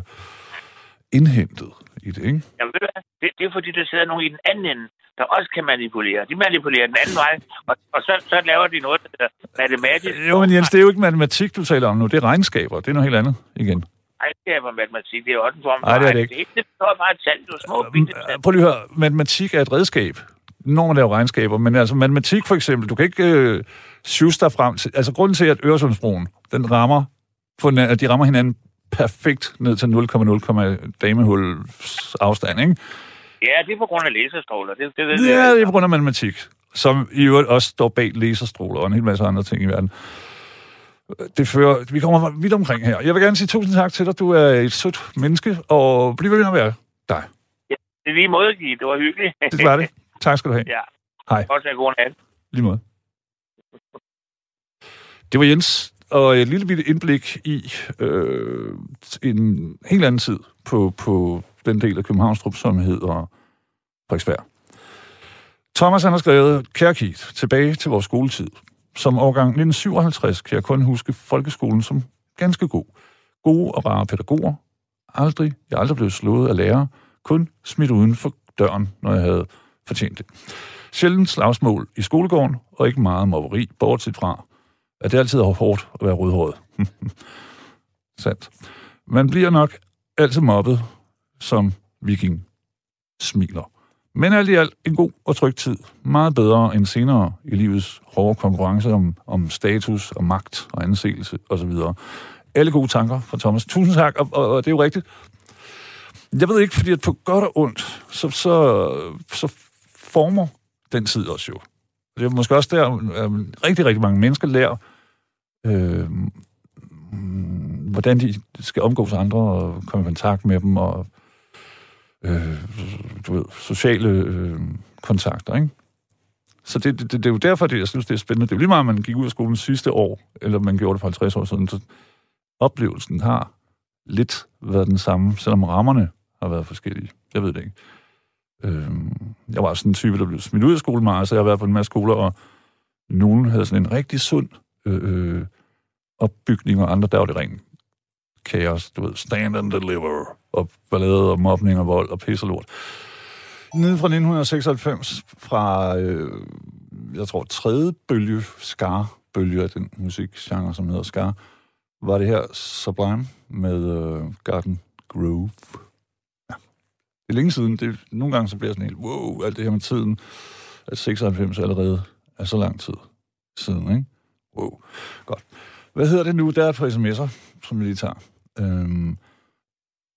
indhentet i det, ikke? Jamen, ved du hvad? Det, det er fordi, der sidder nogen i den anden ende, der også kan manipulere. De manipulerer den anden vej, og, og så, så laver de noget, der hedder matematisk Jo, men Jens, det er jo ikke matematik, du taler om nu. Det er regnskaber. Det er noget helt andet igen. regnskab og matematik. Det er også en form for Nej, det er det ikke. Det er bare et tal. Det er små bitte tal. Prøv lige at høre. Matematik er et redskab, når man laver regnskaber. Men altså matematik for eksempel, du kan ikke øh, sjuse dig frem til... Altså grunden til, at Øresundsbroen, den rammer, på de rammer hinanden perfekt ned til 0,0 damehul afstand, ikke? Ja, det er på grund af laserstråler. Det, det ved Ja, jeg. det er på grund af matematik, som i øvrigt også står bag laserstråler og en hel masse andre ting i verden. Det fører, vi kommer vidt omkring her. Jeg vil gerne sige tusind tak til dig. Du er et sødt menneske, og bliv ved med at være dig. Det er lige måde. Det var hyggeligt. *laughs* Det var det. Tak skal du have. ja. Hej. Også en god nat. Lige måde. Det var Jens, og et lille bitte indblik i øh, en helt anden tid på, på den del af Københavnstrup, som hedder Frederiksberg. Thomas han har skrevet, Kære Keith, tilbage til vores skoletid. Som årgang 1957 kan jeg kun huske folkeskolen som ganske god. Gode og rare pædagoger. Aldrig, jeg er aldrig blevet slået af lærere. Kun smidt uden for døren, når jeg havde fortjent det. Sjældent slagsmål i skolegården, og ikke meget mobberi, bortset fra, at det altid er hårdt at være rødhåret. *laughs* Sandt. Man bliver nok altid mobbet som viking smiler. Men alt i alt en god og tryg tid. Meget bedre end senere i livets hårde konkurrence om, om status og magt og anseelse osv. Alle gode tanker fra Thomas. Tusind tak, og, og, og det er jo rigtigt. Jeg ved ikke, fordi at på godt og ondt, så, så, så former den tid også jo. Det er måske også der, øh, rigtig, rigtig mange mennesker lærer, øh, hvordan de skal omgås andre og komme i kontakt med dem, og øh, du ved, sociale øh, kontakter, ikke? Så det, det, det, det er jo derfor, det, jeg synes, det er spændende. Det er jo lige meget, om man gik ud af skolen sidste år, eller man gjorde det for 50 år siden, så oplevelsen har lidt været den samme, selvom rammerne har været forskellige. Jeg ved det ikke. Øh, jeg var sådan en type, der blev smidt ud af skolen meget, så jeg har været på en masse skoler, og nogen havde sådan en rigtig sund øh, øh, opbygning, og andre, der var det rent kaos, du ved, stand and deliver, og ballade og mobning og vold og pisse og lort. Nede fra 1996, fra, øh, jeg tror, tredje bølge, skar-bølge af den musikgenre, som hedder skar, var det her Sublime med øh, Garden Grove. Det er længe siden. Det, nogle gange så bliver jeg sådan helt, wow, alt det her med tiden, at 96 allerede er så lang tid siden, ikke? Wow. Godt. Hvad hedder det nu? Der er på sms'er, som vi lige tager. Øhm,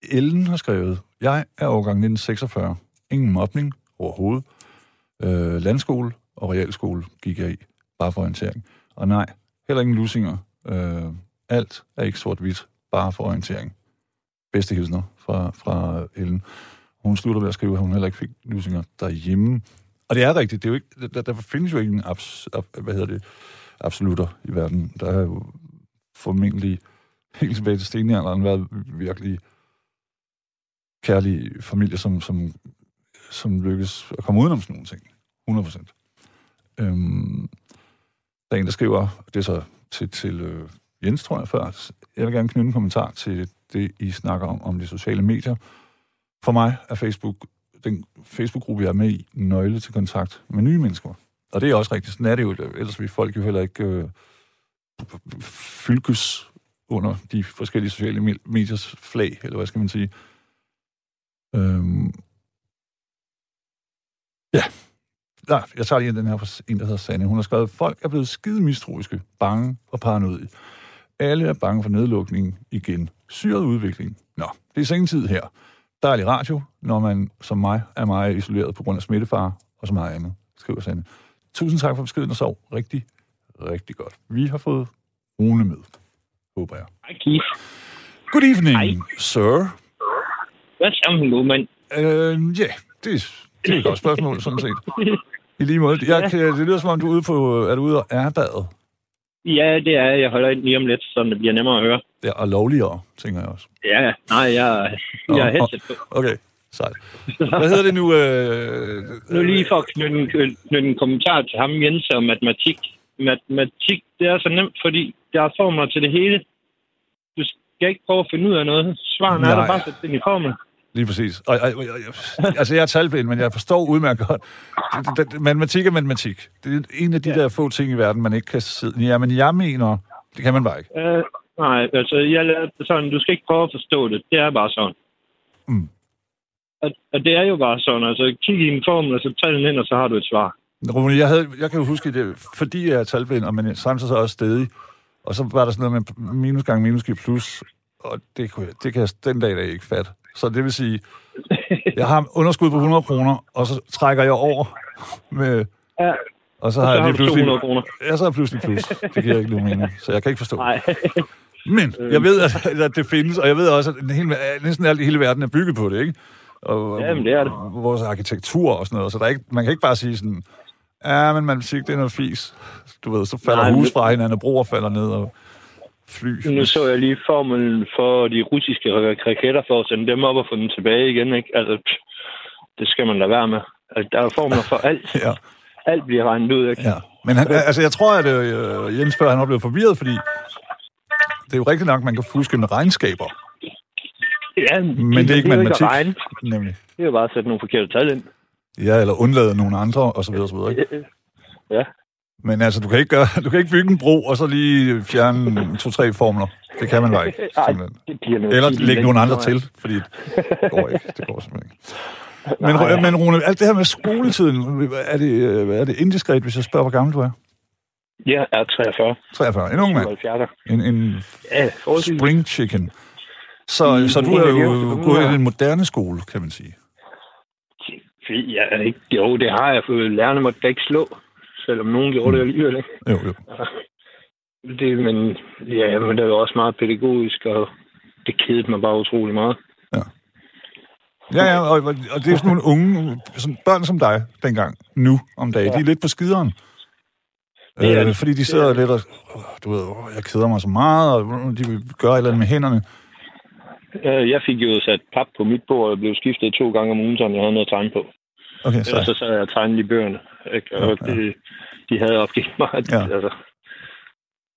Ellen har skrevet, jeg er årgang 1946. Ingen mobning overhovedet. Øh, landskole og realskole gik jeg i, bare for orientering. Og nej, heller ingen lusinger. Øh, alt er ikke sort-hvidt, bare for orientering. Bedste hilsner fra, fra Ellen. Hun slutter ved at skrive, at hun heller ikke fik lusinger derhjemme. Og det er rigtigt, det er jo ikke, der, der findes jo ikke en abs, ab, hvad hedder det, absolutter i verden. Der er jo formentlig helt tilbage til stenalderen været virkelig kærlige familier, som, som, som lykkes at komme udenom sådan nogle ting. 100 procent. Øhm, der er en, der skriver, det er så til, til øh, Jens, tror jeg, før. Jeg vil gerne knytte en kommentar til det, I snakker om, om de sociale medier. For mig er Facebook, den Facebook-gruppe, jeg er med i, nøgle til kontakt med nye mennesker. Og det er også rigtigt. Sådan er det jo. Ellers vil folk jo heller ikke øh, fylkes under de forskellige sociale mediers flag, eller hvad skal man sige. Øhm, Nej, jeg tager lige den her fra en, der hedder Sanne. Hun har skrevet, folk er blevet skide mistroiske, bange og paranoide. Alle er bange for nedlukning igen. Syret udvikling. Nå, det er sengetid her. Dejlig radio, når man som mig er meget isoleret på grund af smittefare og så meget andet, skriver Sanne. Tusind tak for beskeden og sov rigtig, rigtig godt. Vi har fået Rune med, håber jeg. Hej, Keith. Good evening, Hej. sir. Hvad så, min gode mand? Øh, ja, det, er- det er et godt spørgsmål, sådan set. *laughs* I lige måde. Jeg, kan, det lyder som om, du er ude på, er du ude og erbadet? Ja, det er jeg. Holder ind lige om lidt, så det bliver nemmere at høre. Ja, og lovligere, tænker jeg også. Ja, nej, jeg, jeg er headset på. Okay, sejt. Hvad hedder det nu? Øh, Nu lige for at knytte en, knytte en kommentar til ham, Jens, om matematik. Matematik, det er så nemt, fordi der er formler til det hele. Du skal ikke prøve at finde ud af noget. Svaren er der bare sætte ind i formel. Lige præcis. Og, og, og, altså, jeg er talblind, men jeg forstår udmærket godt. Det, det, det, matematik er matematik. Det er en af de ja. der få ting i verden, man ikke kan sidde... Ja, men jeg mener, det kan man bare ikke. Uh, nej, altså, jeg lærte sådan, du skal ikke prøve at forstå det. Det er bare sådan. Mm. Og, og det er jo bare sådan. Altså, kig i en formel, og så tag den ind, og så har du et svar. Rune, jeg, havde, jeg kan jo huske, det, fordi jeg er talblind, og men samtidig så også stedig, og så var der sådan noget med minus gange minus giver plus, og det, kunne jeg, det kan jeg den dag i dag ikke fatte. Så det vil sige, jeg har underskud på 100 kroner, og så trækker jeg over med... Ja. Og så Og har så jeg lige pludselig... 200 kroner. Ja, så har jeg pludselig plus. Det giver ikke nogen mening, så jeg kan ikke forstå. Nej. Men jeg ved, at, at det findes, og jeg ved også, at den hele, næsten alt i hele verden er bygget på det, ikke? Og, Jamen, det er det. Vores arkitektur og sådan noget, så der er ikke, man kan ikke bare sige sådan, ja, men man siger det er noget fis. Du ved, så falder Nej, hus fra hinanden, og broer falder ned, og fly. Nu så jeg lige formelen for de russiske ra- raketter for at sende dem op og få dem tilbage igen, ikke? Altså, pff, det skal man lade være med. Altså, der er formler for alt. *laughs* Ja, Alt bliver regnet ud, ikke? ja. Men han, altså, jeg tror, at øh, Jens før han var blevet forvirret, fordi det er jo rigtigt nok, man kan fuske med regnskaber, Ja, men det er ikke jo matematik, at regne. nemlig. Det er jo bare at sætte nogle forkerte tal ind. Ja, eller undlade nogle andre, og så videre, og så videre, ikke? Ja. Men altså, du kan ikke, gøre, *laughs* du kan ikke bygge en bro, og så lige fjerne to-tre formler. Det kan man bare ikke. Ej, det bliver noget Eller lægge nogle andre til, fordi det går ikke. Det går simpelthen ikke. *laughs* Men, men Rune, alt det her med skoletiden, er det, øh, er det indiskret, hvis jeg spørger, hvor gammel du er? Ja, er 43. 43. En ung mand. 77. En, en Ja, spring chicken. Så, Mm, så du er jo gået i den moderne skole, kan man sige. Ja, ikke. Jo, det har jeg, for lærerne måtte da ikke slå. Selvom nogen gjorde det alligevel, ikke? Jo, jo. Det, men, ja, men det jo også meget pædagogisk, og det kedede mig bare utrolig meget. Ja, ja, og, og det er sådan nogle unge, sådan børn som dig dengang, nu om dagen, ja. de er lidt på skideren. Det er Øh, det. fordi de sidder lidt og, du ved, åh, jeg keder mig så meget, og de vil gøre et eller andet med hænderne. Jeg fik jo sat pap på mit bord og blev skiftet to gange om ugen, så jeg havde noget at tegne på. Okay, Og så. så sad jeg og tegnede i bøgerne. Ikke? Og Ja, det, de havde opgivet mig. Ja. Altså,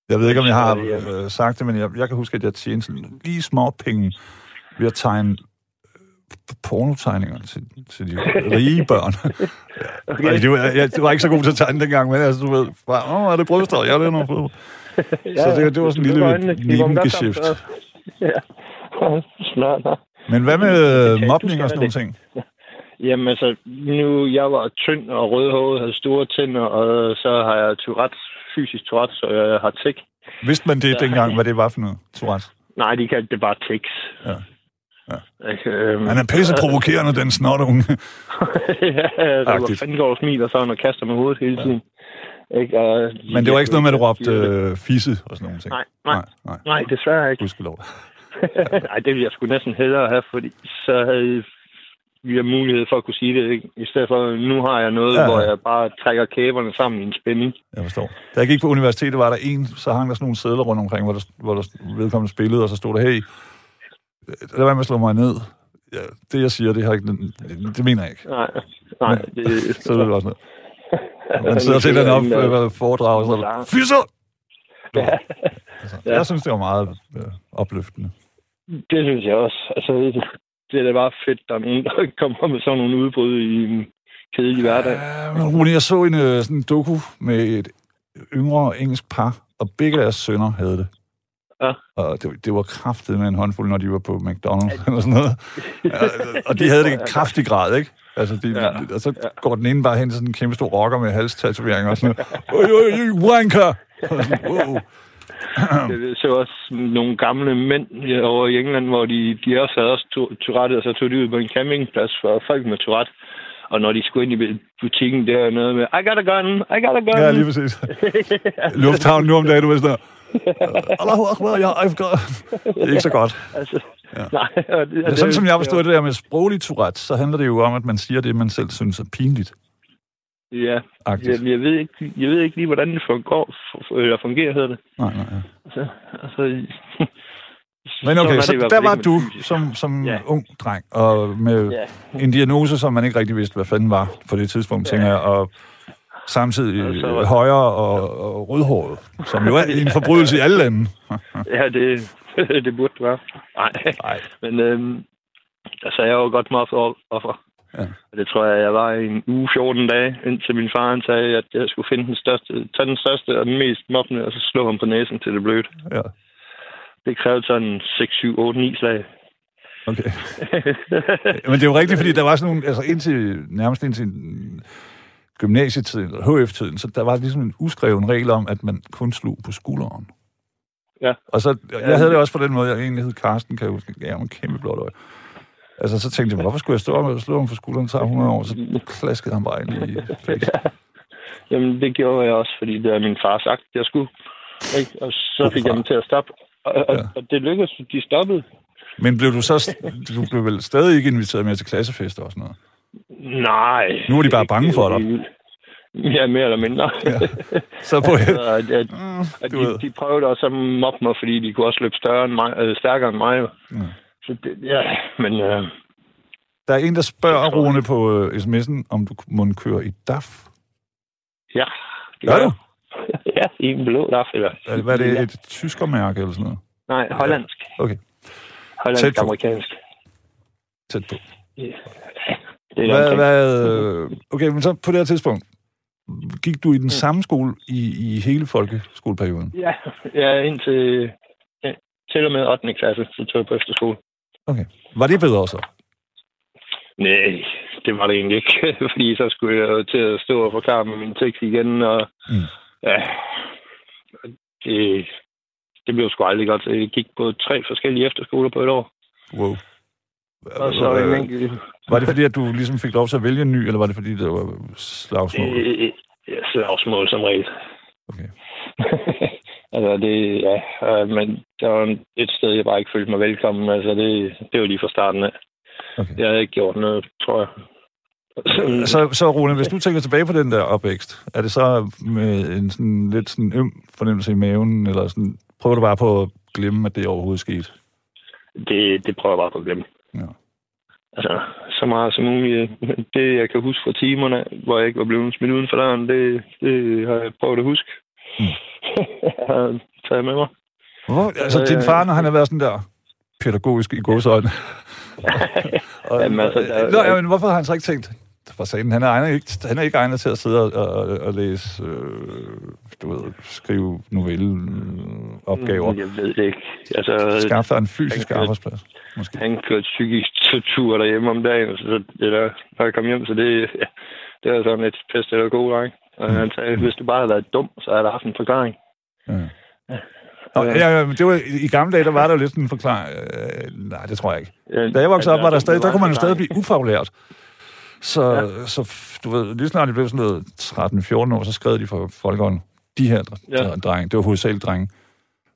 Jeg ved ikke, om jeg har øh, sagt det, men jeg, jeg kan huske, at jeg tjente sådan lige små penge ved at tegne øh, pornotegninger til, til de rige *laughs* børn. okay. det, var, jeg, det var ikke så god til at tegne dengang, men altså, du ved, bare, åh, er det bryster? Det er noget fod. *laughs* Så det, det var sådan en lille så- *laughs* Ja. Snart. Men hvad med øh, mobning og sådan nogle ting? Jamen altså, nu jeg var tynd og rødhåret, havde store tænder, og så har jeg Tourette's, fysisk Tourette's, så jeg har tik. Vidste man det dengang, hvad det var for noget? Tourette? Nej, de kaldte det bare tics. Ja. Ja. Ikke, øhm, Han er pisse provokerende, den snotunge. *laughs* ja, altså, hvor Agtigt. fanden går og smiler sådan og kaster med hovedet hele tiden. Ikke? Og, Men det var ikke noget med, at du råbte øh, fisse og sådan nogle ting? Nej, nej. nej. nej. Nej, desværre ikke. Gudskelov. *laughs* Nej, det ville jeg sgu næsten hellere have, fordi så havde vi har mulighed for at kunne sige det, ikke? I stedet for, nu har jeg noget, Ja, ja, hvor jeg bare trækker kæberne sammen i en spænding. Jeg forstår. Da jeg gik på universitetet, var der en, så hang der sådan nogle sædler rundt omkring, hvor der, hvor der vedkommende spillede, og så stod der, hey, lad være med at slå mig ned. Ja, det, jeg siger, det, har ikke, det, mener jeg ikke. Nej, nej. Det, *laughs* Så er det også noget. Man sidder til den op øh, foredrag, og så der, *laughs* fisser! Ja. Altså, Ja. Jeg synes, det var meget øh, opløftende. Det synes jeg også. Altså, det er da bare fedt, der er nogen, der *laughs* kommer med sådan nogle udbrud i en kedelig hverdag. Ja, Rune, jeg så en øh, sådan en doku med et yngre engelsk par, og begge deres sønner havde det. Ja. Og det, det var kraftet med en håndfuld, når de var på McDonald's eller sådan noget. *laughs* Ja, og de havde det i kraftig grad, ikke? Altså, de, Ja. og så går den ene bare hen til sådan en kæmpe stor rocker med halstatovering og sådan noget. Oj, oj, oj, wanker! *laughs* Wow. *clears throat* Jeg så også nogle gamle mænd over i England, hvor de, de også havde også to- Tourette, og så tog de ud på en campingplads for folk med Tourette. Og når de skulle ind i butikken, der er noget med, I got a gun, I got a gun. Ja, lige præcis. *laughs* Lufthavn nu om dagen, du ved sådan. *laughs* Allahu Akbar, ja, I've got... Det er ikke så godt. Altså, ja. nej. Og det, Ja, sådan som jeg forstod det der med sproglig Tourette, så handler det jo om, at man siger det, man selv synes er pinligt. Ja, Agtigt. jeg, jeg, ved ikke, jeg ved ikke lige, hvordan det fungerer, eller fungerer hedder det. Nej, nej, ja. Altså, altså, *laughs* Men okay, så hvert der var du som, som Ja. ung dreng, og med Ja. en diagnose, som man ikke rigtig vidste, hvad fanden var på det tidspunkt, tænker jeg, og samtidig så- øh, højere og, og rødhåret, som jo er en forbrydelse i alle lande. *laughs* Ja, det, *laughs* det burde det være. Nej. Men øhm, altså, jeg jo godt offer. Ja. Og det tror jeg, jeg var i en uge 14 dage, indtil min far han sagde, at jeg skulle finde den største, tage den største og den mest mobbende, og så slå ham på næsen til det blødt. Ja, Det krævede sådan 6, 7, 8, 9 slag. okay. *laughs* Men det er jo rigtigt, fordi der var sådan nogle, altså indtil, nærmest indtil gymnasietiden, eller HF-tiden, så der var ligesom en uskreven regel om, at man kun slog på skulderen. Ja. Og så, jeg havde det også på den måde, jeg egentlig hed Karsten, kan jeg huske, jeg var en kæmpe blåt øje. Altså, så tænkte jeg, hvorfor skulle jeg stå og slå ham for skulderen, så 100 år, så klaskede han bare ind i *laughs* face. Jamen, det gjorde jeg også, fordi det er min far sagt, jeg skulle. Ikke? Og så fik jeg dem til at stoppe. Og, og, Ja. og det lykkedes, de stoppede. Men blev du så, du blev vel stadig ikke inviteret med til klassefester og sådan noget? Nej. Nu er de bare bange for dig. Ja, mere eller mindre. Ja. Så på, *laughs* Så, at, at, Mm, at du ved. de, de prøvede også at mobbe mig, fordi de kunne også løbe større end mig, øh, stærkere end mig. jo. Ja. Så det, ja, men øh, Der er en, der spørger Rune på øh, sms'en, om du må køre i DAF. ja. det Gør du? *laughs* Ja, i en blå daf, eller... Er det, hvad er det, Ja. et tyskermærke eller sådan noget? Nej, hollandsk. Okay, Tæt Hollandsk, på. amerikansk. tæt på. Ja. Det er Hvad, hvad, øh, okay, men så på det her tidspunkt, gik du i den samme skole i, i hele folkeskoleperioden? Ja, ja indtil ja, til og med 8. klasse, så tog jeg på efterskole. Okay. Var det bedre så? Nej, det var det egentlig ikke, *laughs* fordi så skulle jeg jo til at stå og forklare med min tekst igen, og Mm. ja, det, det blev sgu aldrig godt. Jeg gik på tre forskellige efterskoler på et år, Wow. og så en enkelt... Var det fordi, at du ligesom fik lov til at vælge en ny, eller var det fordi, det var slagsmål? Øh, ja, slagsmål som regel. Okay. *laughs* altså, det, ja, øh, men der var et sted, jeg bare ikke følte mig velkommen. Altså, det, det var lige fra starten af. Okay. Jeg havde ikke gjort noget, tror jeg. *clears throat* Så, så Rune, hvis du tænker tilbage på den der opvækst, er det så med en sådan lidt sådan øm fornemmelse i maven, eller sådan, prøver du bare på at glemme, at det overhovedet skete? Det, det prøver jeg bare på at glemme. Ja. Altså, så meget som muligt. Det, jeg kan huske fra timerne, hvor jeg ikke var blevet smidt uden for døren, det, det har jeg prøvet at huske. *laughs* Mm. taget med mig. Hvor, altså, din far, når han har været sådan der pædagogisk i godsøjne. *laughs* og, Jamen, altså, der- Nå, ja, men hvorfor har han så ikke tænkt, for sagen, han er, egnet ikke, han er ikke egnet til at sidde og, og, og læse, øh, du ved, skrive novelle, øh, opgaver. Jeg ved det ikke. Altså, Skaffe dig en fysisk han arbejdsplads, måske. han kørte psykisk tortur derhjemme om dagen, så det der, når jeg kom hjem, så det, ja, det er sådan et pest eller god dreng. Og Mm. han sagde, hvis du bare havde været dum, så havde der haft en forklaring. Ja. Nå, ja, ja, men det var, I gamle dage, der var der jo lidt sådan en forklaring. Øh, nej, det tror jeg ikke. Da jeg voksede op, var der altså, stadig, det der kunne man jo stadig blive ufaglært. Så, ja. så du ved, lige snart jeg blev sådan noget 13-14 år, så skrev de for folkeånden, de her Ja. drenge, det var hovedsageligt drenge.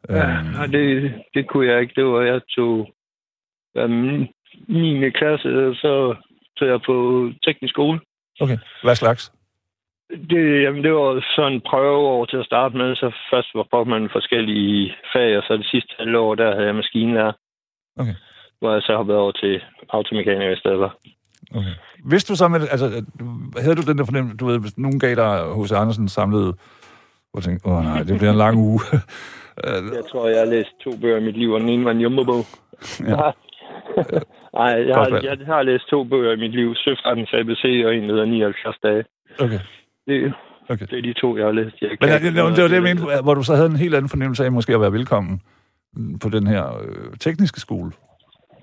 Ja, Øhm, nej, det, det kunne jeg ikke. Det var, jeg tog um, 9. klasse, og så tog jeg på teknisk skole. okay, hvad slags? Det, jamen, det var sådan en prøveår til at starte med. Så først var prøvede man forskellige fag, og så det sidste halve år, der havde jeg maskinlærer. Okay. Hvor jeg så hoppede over til automekaniker i stedet for. Okay. Vidste du så med, altså, havde du den der fornemmelse, du ved, hvis nogen gav dig H.C. Andersen hvor du tænkte, åh nej, det bliver en lang uge. *laughs* Jeg tror, jeg har læst to bøger i mit liv, og den ene var en jumbo-bog. Ja. *laughs* Nej, jeg, har, jeg har læst to bøger i mit liv. Søfartens ABC og en, der hedder 79 dage. okay. Det, Okay. det er de to, jeg har læst. Jeg Men ja, ikke det, det var det, jeg mente, hvor du så havde en helt anden fornemmelse af måske at være velkommen på den her øh, tekniske skole.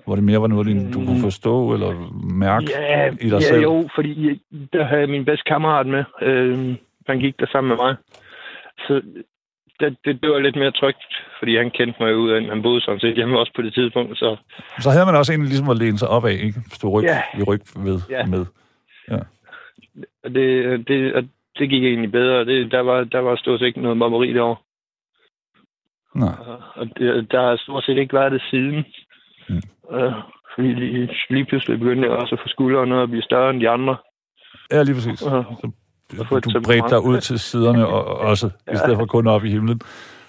Hvor det mere var noget, du kunne forstå eller mærke Ja, i dig ja selv? jo, fordi jeg- der havde jeg min bedste kammerat med. Øh, han gik der sammen med mig. Så det, det, det var lidt mere trygt, fordi han kendte mig ud af, han boede sådan set hjemme også på det tidspunkt. Så Så havde man også en ligesom at læne sig op af, ikke? Stå ryg Ja. i ryg ved Ja. med. og det, det, og det gik egentlig bedre. Det, der, var, der var stort set ikke noget mobberi derovre. Nej. Og det, der har stort set ikke været det siden. Mm. Øh, fordi lige, lige pludselig begyndte jeg også at få skuldrene og blive større end de andre. Ja, lige præcis. Øh, Så du bredte dig ud til siderne og, og også, i stedet for kun op i himlen.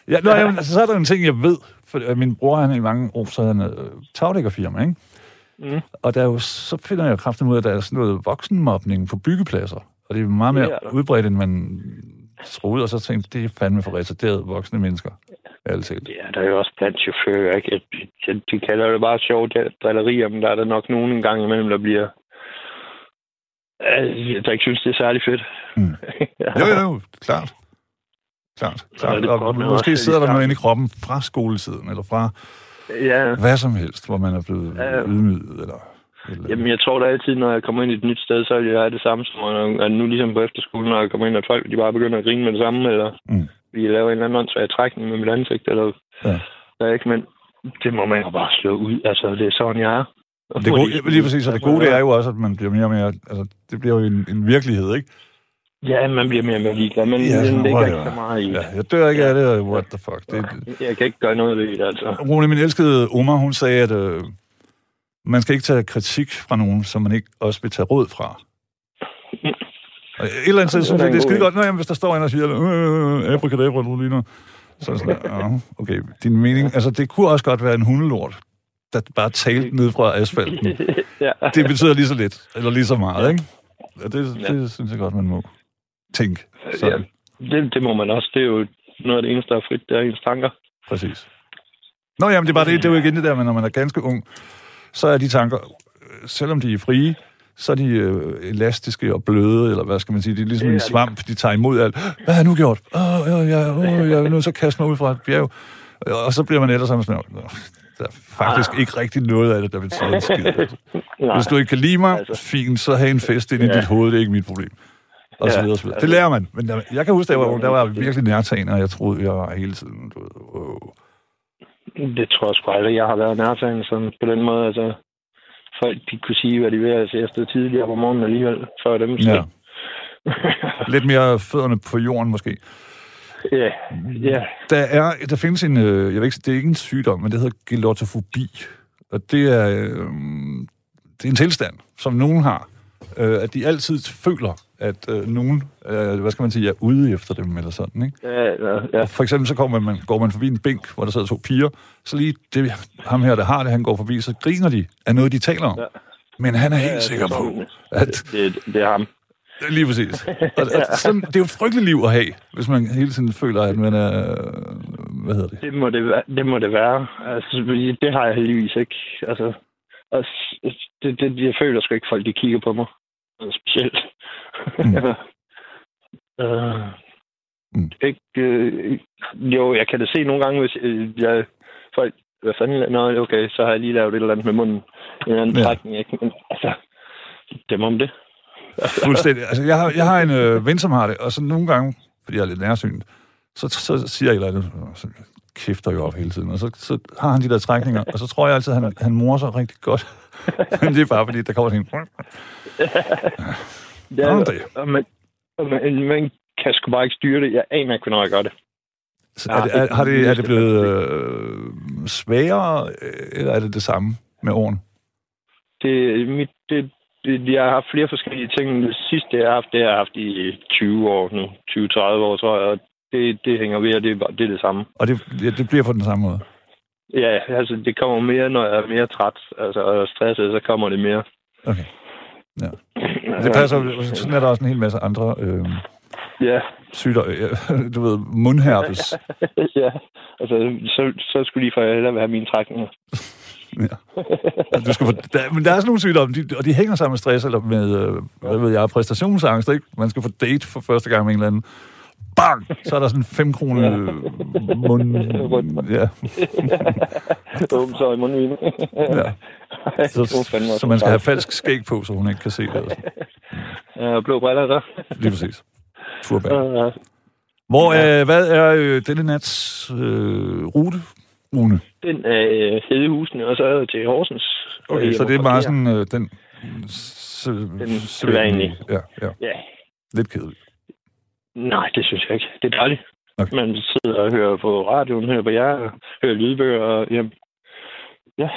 Ja, nå, jamen, altså, så er der en ting, jeg ved. For øh, min bror, han er i mange år, så er han øh, tagdækkerfirma, ikke? Mm. Og der er jo, så finder jeg kraften ud af, at der er sådan noget voksenmobning på byggepladser. Og det er meget mere Det er udbredt, end man troede. Og så tænkte det er fandme for retarderede voksne mennesker. Altid. Ja, der er jo også blandt chauffører, ikke? De, de kalder det bare sjovt drillerier, men der er der nok nogen en gang imellem, der bliver... Altså, der ikke synes, det er særlig fedt. Mm. *laughs* ja. Jo, jo, jo, klart. Klart. Klart. Og godt måske sidder der noget inde i kroppen fra skoletiden, eller fra ja. hvad som helst, hvor man er blevet Ja. ydmyget, eller... eller Jamen, jeg tror da altid, når jeg kommer ind i et nyt sted, så vil jeg have det samme som når- nu ligesom på efterskolen, når jeg kommer ind, at folk de bare begynder at grine med det samme, eller Mm. vi laver en eller anden åndssvag trækning med mit ansigt, eller Ja. der ikke, men det må man jo bare slå ud. Altså, det er sådan, jeg er. Og Det gode, lige præcis, og det gode det er jo også, at man bliver mere og mere... Altså, det bliver jo en, en virkelighed, ikke? Ja, man bliver mere og mere ligeglad, men Ja, ja, den ligger ikke så meget i. Ja, jeg dør ikke af det, og what the fuck. Det, Jeg kan ikke gøre noget ved det, altså. Rune, min elskede Oma, hun sagde, at øh, man skal ikke tage kritik fra nogen, som man ikke også vil tage råd fra. Og et eller andet sted, synes jeg, det er skide godt. Nå, jamen, hvis der står en og siger, øh, abracadabra, du ligner. Så er det sådan, ja, okay, din mening. Altså, det kunne også godt være en hundelort, der bare talte ned fra asfalten. *laughs* ja. Det betyder lige så lidt, eller lige så meget, ikke? Og det, Ja. det synes jeg godt, man må tænke. Ja. Det, det må man også. Det er jo noget af det eneste, der er frit, det er ens tanker. Præcis. Nå, jamen, det er bare det, det er jo igen det der med, når man er ganske ung, så er de tanker, selvom de er frie, så er de øh, elastiske og bløde, eller hvad skal man sige, de er ligesom en svamp, de tager imod alt. Hvad har jeg nu gjort? Åh, oh, ja, ja, oh, jeg nødt til at kaste mig ud fra et bjerg. Og så bliver man ellers sammen sådan, "Nå, der er faktisk Ah. ikke rigtig noget af det, der betyder en skid. *laughs* Altså. Hvis du ikke kan lide mig, Altså. fint, så have en fest ind i Ja. dit hoved, det er ikke mit problem. Og så videre, så videre. Det lærer man. Men der, jeg kan huske, der var, der var virkelig nærtagende, og jeg troede, jeg var hele tiden. Du wow. Det tror jeg sgu aldrig, jeg har været nærtagende sådan på den måde. Altså, folk de kunne sige, hvad de vil. Altså, jeg stod tidligere om morgenen alligevel, før dem. Ja. *laughs* Lidt mere fødderne på jorden, måske. ja. ja. Der, er, der findes en, øh, jeg ved ikke, det er ikke en sygdom, men det hedder gelottofobi. Og det er, øh, det er en tilstand, som nogen har. Øh, at de altid føler, at øh, nogen, øh, hvad skal man sige, er ude efter dem, eller sådan, ikke? Ja, ja, ja. For eksempel så går man, går man forbi en bænk, hvor der sidder to piger, så lige det, ham her, der har det, han går forbi, så griner de af noget, de taler om. Ja. Men han er helt Ja, sikker det er på, at Det, det er ham. Lige præcis. *laughs* Og, og sådan, det er jo et frygteligt liv at have, hvis man hele tiden føler, at man er... Hvad hedder det? Det må det, være, det, må det være. Altså, det har jeg heldigvis ikke. Altså, og s- det, det, jeg føler sgu ikke, folk de kigger på mig. Altså, Specielt. Mm. uh, *laughs* Mm. Ikke, øh, jo, jeg kan da se nogle gange, hvis øh, jeg, folk, hvad fanden, nå, okay, så har jeg lige lavet et eller andet med munden. En eller anden Ja. trækning, ikke? Men, altså, dem om det. Fuldstændig. *laughs* Altså, jeg har, jeg har en øh, ven, som har det, og så nogle gange, fordi jeg er lidt nærsynet, så, så siger jeg et eller andet, så kæfter jeg op hele tiden, og så, så har han de der trækninger, og så tror jeg altid, at han, han morer sig rigtig godt. *laughs* Men det er bare fordi, der kommer sådan en... Ja, Nå, det. og man, man, man kan sgu bare ikke styre det. Jeg aner ikke, hvornår jeg gør det. Så er, det, er, har det, er det blevet øh, sværere, eller er det det samme med årene? det, mit, det, det, jeg har haft flere forskellige ting. Det sidste, jeg har haft, det har jeg haft i 20 år nu. 20-30 år, tror jeg. Og det, det hænger ved, og det er, det er det samme. Og det, det bliver på den samme måde? Ja, altså det kommer mere, når jeg er mere træt altså, og stresset, så kommer det mere. Okay. Ja. *laughs* Det passer Sådan er der også en hel masse andre øh, Ja, sygdomme. øh, *laughs* Du ved, mundherpes. *laughs* ja. Altså, så, så skulle lige for hellere have mine trækninger. Ja. Du skal der, men der er sådan nogle sygdomme, de, og de hænger sammen med stress, eller med, øh, hvad ved jeg, præstationsangst, ikke? Man skal få date for første gang med en eller anden. Bang! Så er der sådan en fem kroner mund... Ja, Åben så i munden. ja. *laughs* så, så man skal have falsk skæg på, så hun ikke kan se det. *laughs* Ja, blå briller der. *laughs* Lige præcis. Turbær. Hvor, øh, hvad er øh, denne nats øh, rute, Rune? Den er øh, Hedehusene, og så er til Horsens. Okay, så det er bare sådan øh, den... Den sædvanlige. Ja, ja. Ja. Lidt kedeligt. Nej, det synes jeg ikke. Det er dejligt. Okay. Man sidder og hører på radioen, hører på jer, hører lydbøger, og jamen, ja,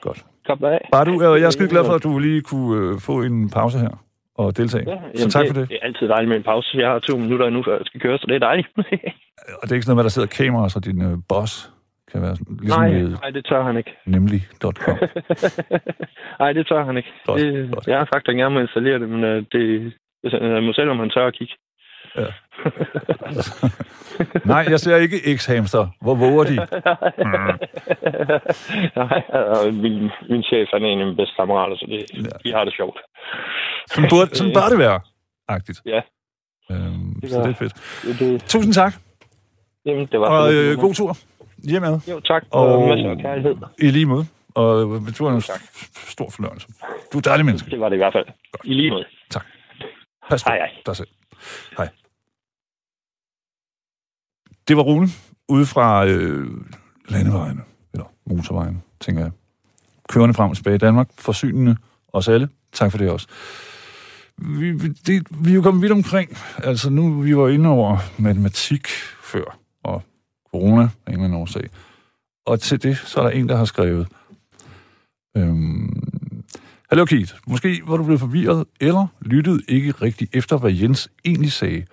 Godt. Kobler af. Bare du, øh, jeg er skide glad for, at du lige kunne øh, få en pause her og deltage. Ja, så jamen, tak for det. Det er altid dejligt med en pause. Jeg har to minutter nu, før jeg skal køre, så det er dejligt. Og det er ikke sådan noget med, at der sidder kamera, så din øh, boss kan være sådan, ligesom nej, med nej, det tør han ikke. nemlig.com. *laughs* nej, det tør han ikke. Godt, det, godt. Jeg har at jeg gerne må installere det, men uh, det, jeg må selv, om han tør at kigge. Ja. Nej, jeg ser ikke X-hamster. Hvor våger de? *laughs* Nej, og min, min chef han er en af mine bedste kammerater, så det, Ja. de har det sjovt. Sådan bør, sådan bør det være, agtigt. Ja. Øhm, Det så det er fedt. Det, det, Tusind tak, jamen, det var og øh, god tur hjemad. Jo, tak. Og, masser af kærlighed. I lige måde. Og øh, du er en Tak. stor fornøjelse. Du er et dejligt menneske. Det var det i hvert fald. I lige måde. Pas på Hej, hej. dig selv. Hej. Det var Rune ude fra øh, landevejene, eller motorvejen, tænker jeg. Kørende frem og tilbage i Danmark, forsynende os alle. Tak for det også. Vi, vi, det, vi er jo kommet vidt omkring. Altså nu, vi var inde over matematik før, og corona af en eller anden årsag. Og til det, så er der en, der har skrevet, øhm, Hallo Keith, måske var du blevet forvirret, eller lyttede ikke rigtigt efter, hvad Jens egentlig sagde.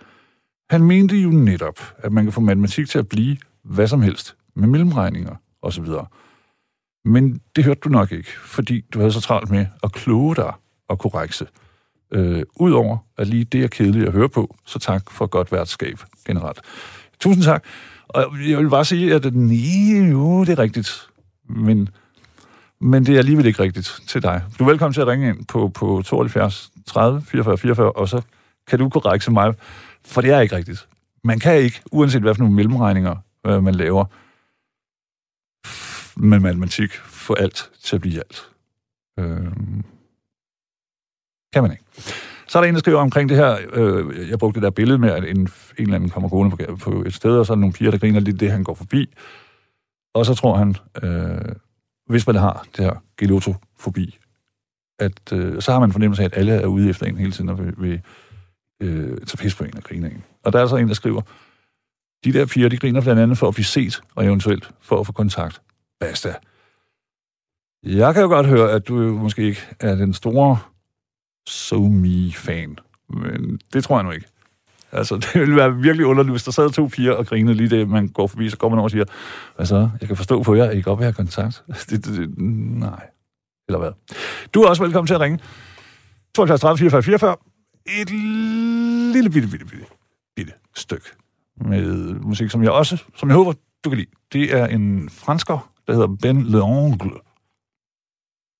Han mente jo netop, at man kan få matematik til at blive hvad som helst, med mellemregninger osv. Men det hørte du nok ikke, fordi du havde så travlt med at kloge dig og korrekse. Øh, Udover at lige det er kedeligt at høre på, så tak for godt værtskab generelt. Tusind tak. Og jeg vil bare sige, at nej, jo, det er rigtigt. Men men det er alligevel ikke rigtigt til dig. Du er velkommen til at ringe ind på, på 72 30 44 44, og så kan du korrekse mig, for det er ikke rigtigt. Man kan ikke, uanset hvad for nogle mellemregninger øh, man laver med matematik, få alt til at blive alt. Øh, kan man ikke. Så er der en, der skriver omkring det her, øh, jeg brugte det der billede med, at en, en eller anden kommer gående på, på et sted, og så er der nogle piger, der griner lidt det, han går forbi. Og så tror han, øh, hvis man har det her gelotofobi, at øh, så har man fornemmelse af, at alle er ude efter en hele tiden og vil, vil øh, tage pis på en og grine af en. Og der er så en, der skriver, de der piger, de griner blandt andet for at blive set, og eventuelt for at få kontakt. Basta. Jeg kan jo godt høre, at du måske ikke er den store SoMe-fan, men det tror jeg nu ikke. Altså, *laughs* det ville være virkelig underligt, hvis der sad to piger og grinede lige det, man går forbi, så går man over og siger, hvad så? Jeg kan forstå på jer, at I godt vil have kontakt. *laughs* Det, det, det, nej. Eller hvad? Du er også velkommen til at ringe. 72 30 44 44. Et lille bitte, bitte, bitte, bitte stykke med musik, som jeg også, som jeg håber, du kan lide. Det er en fransker, der hedder Ben L'Ongle.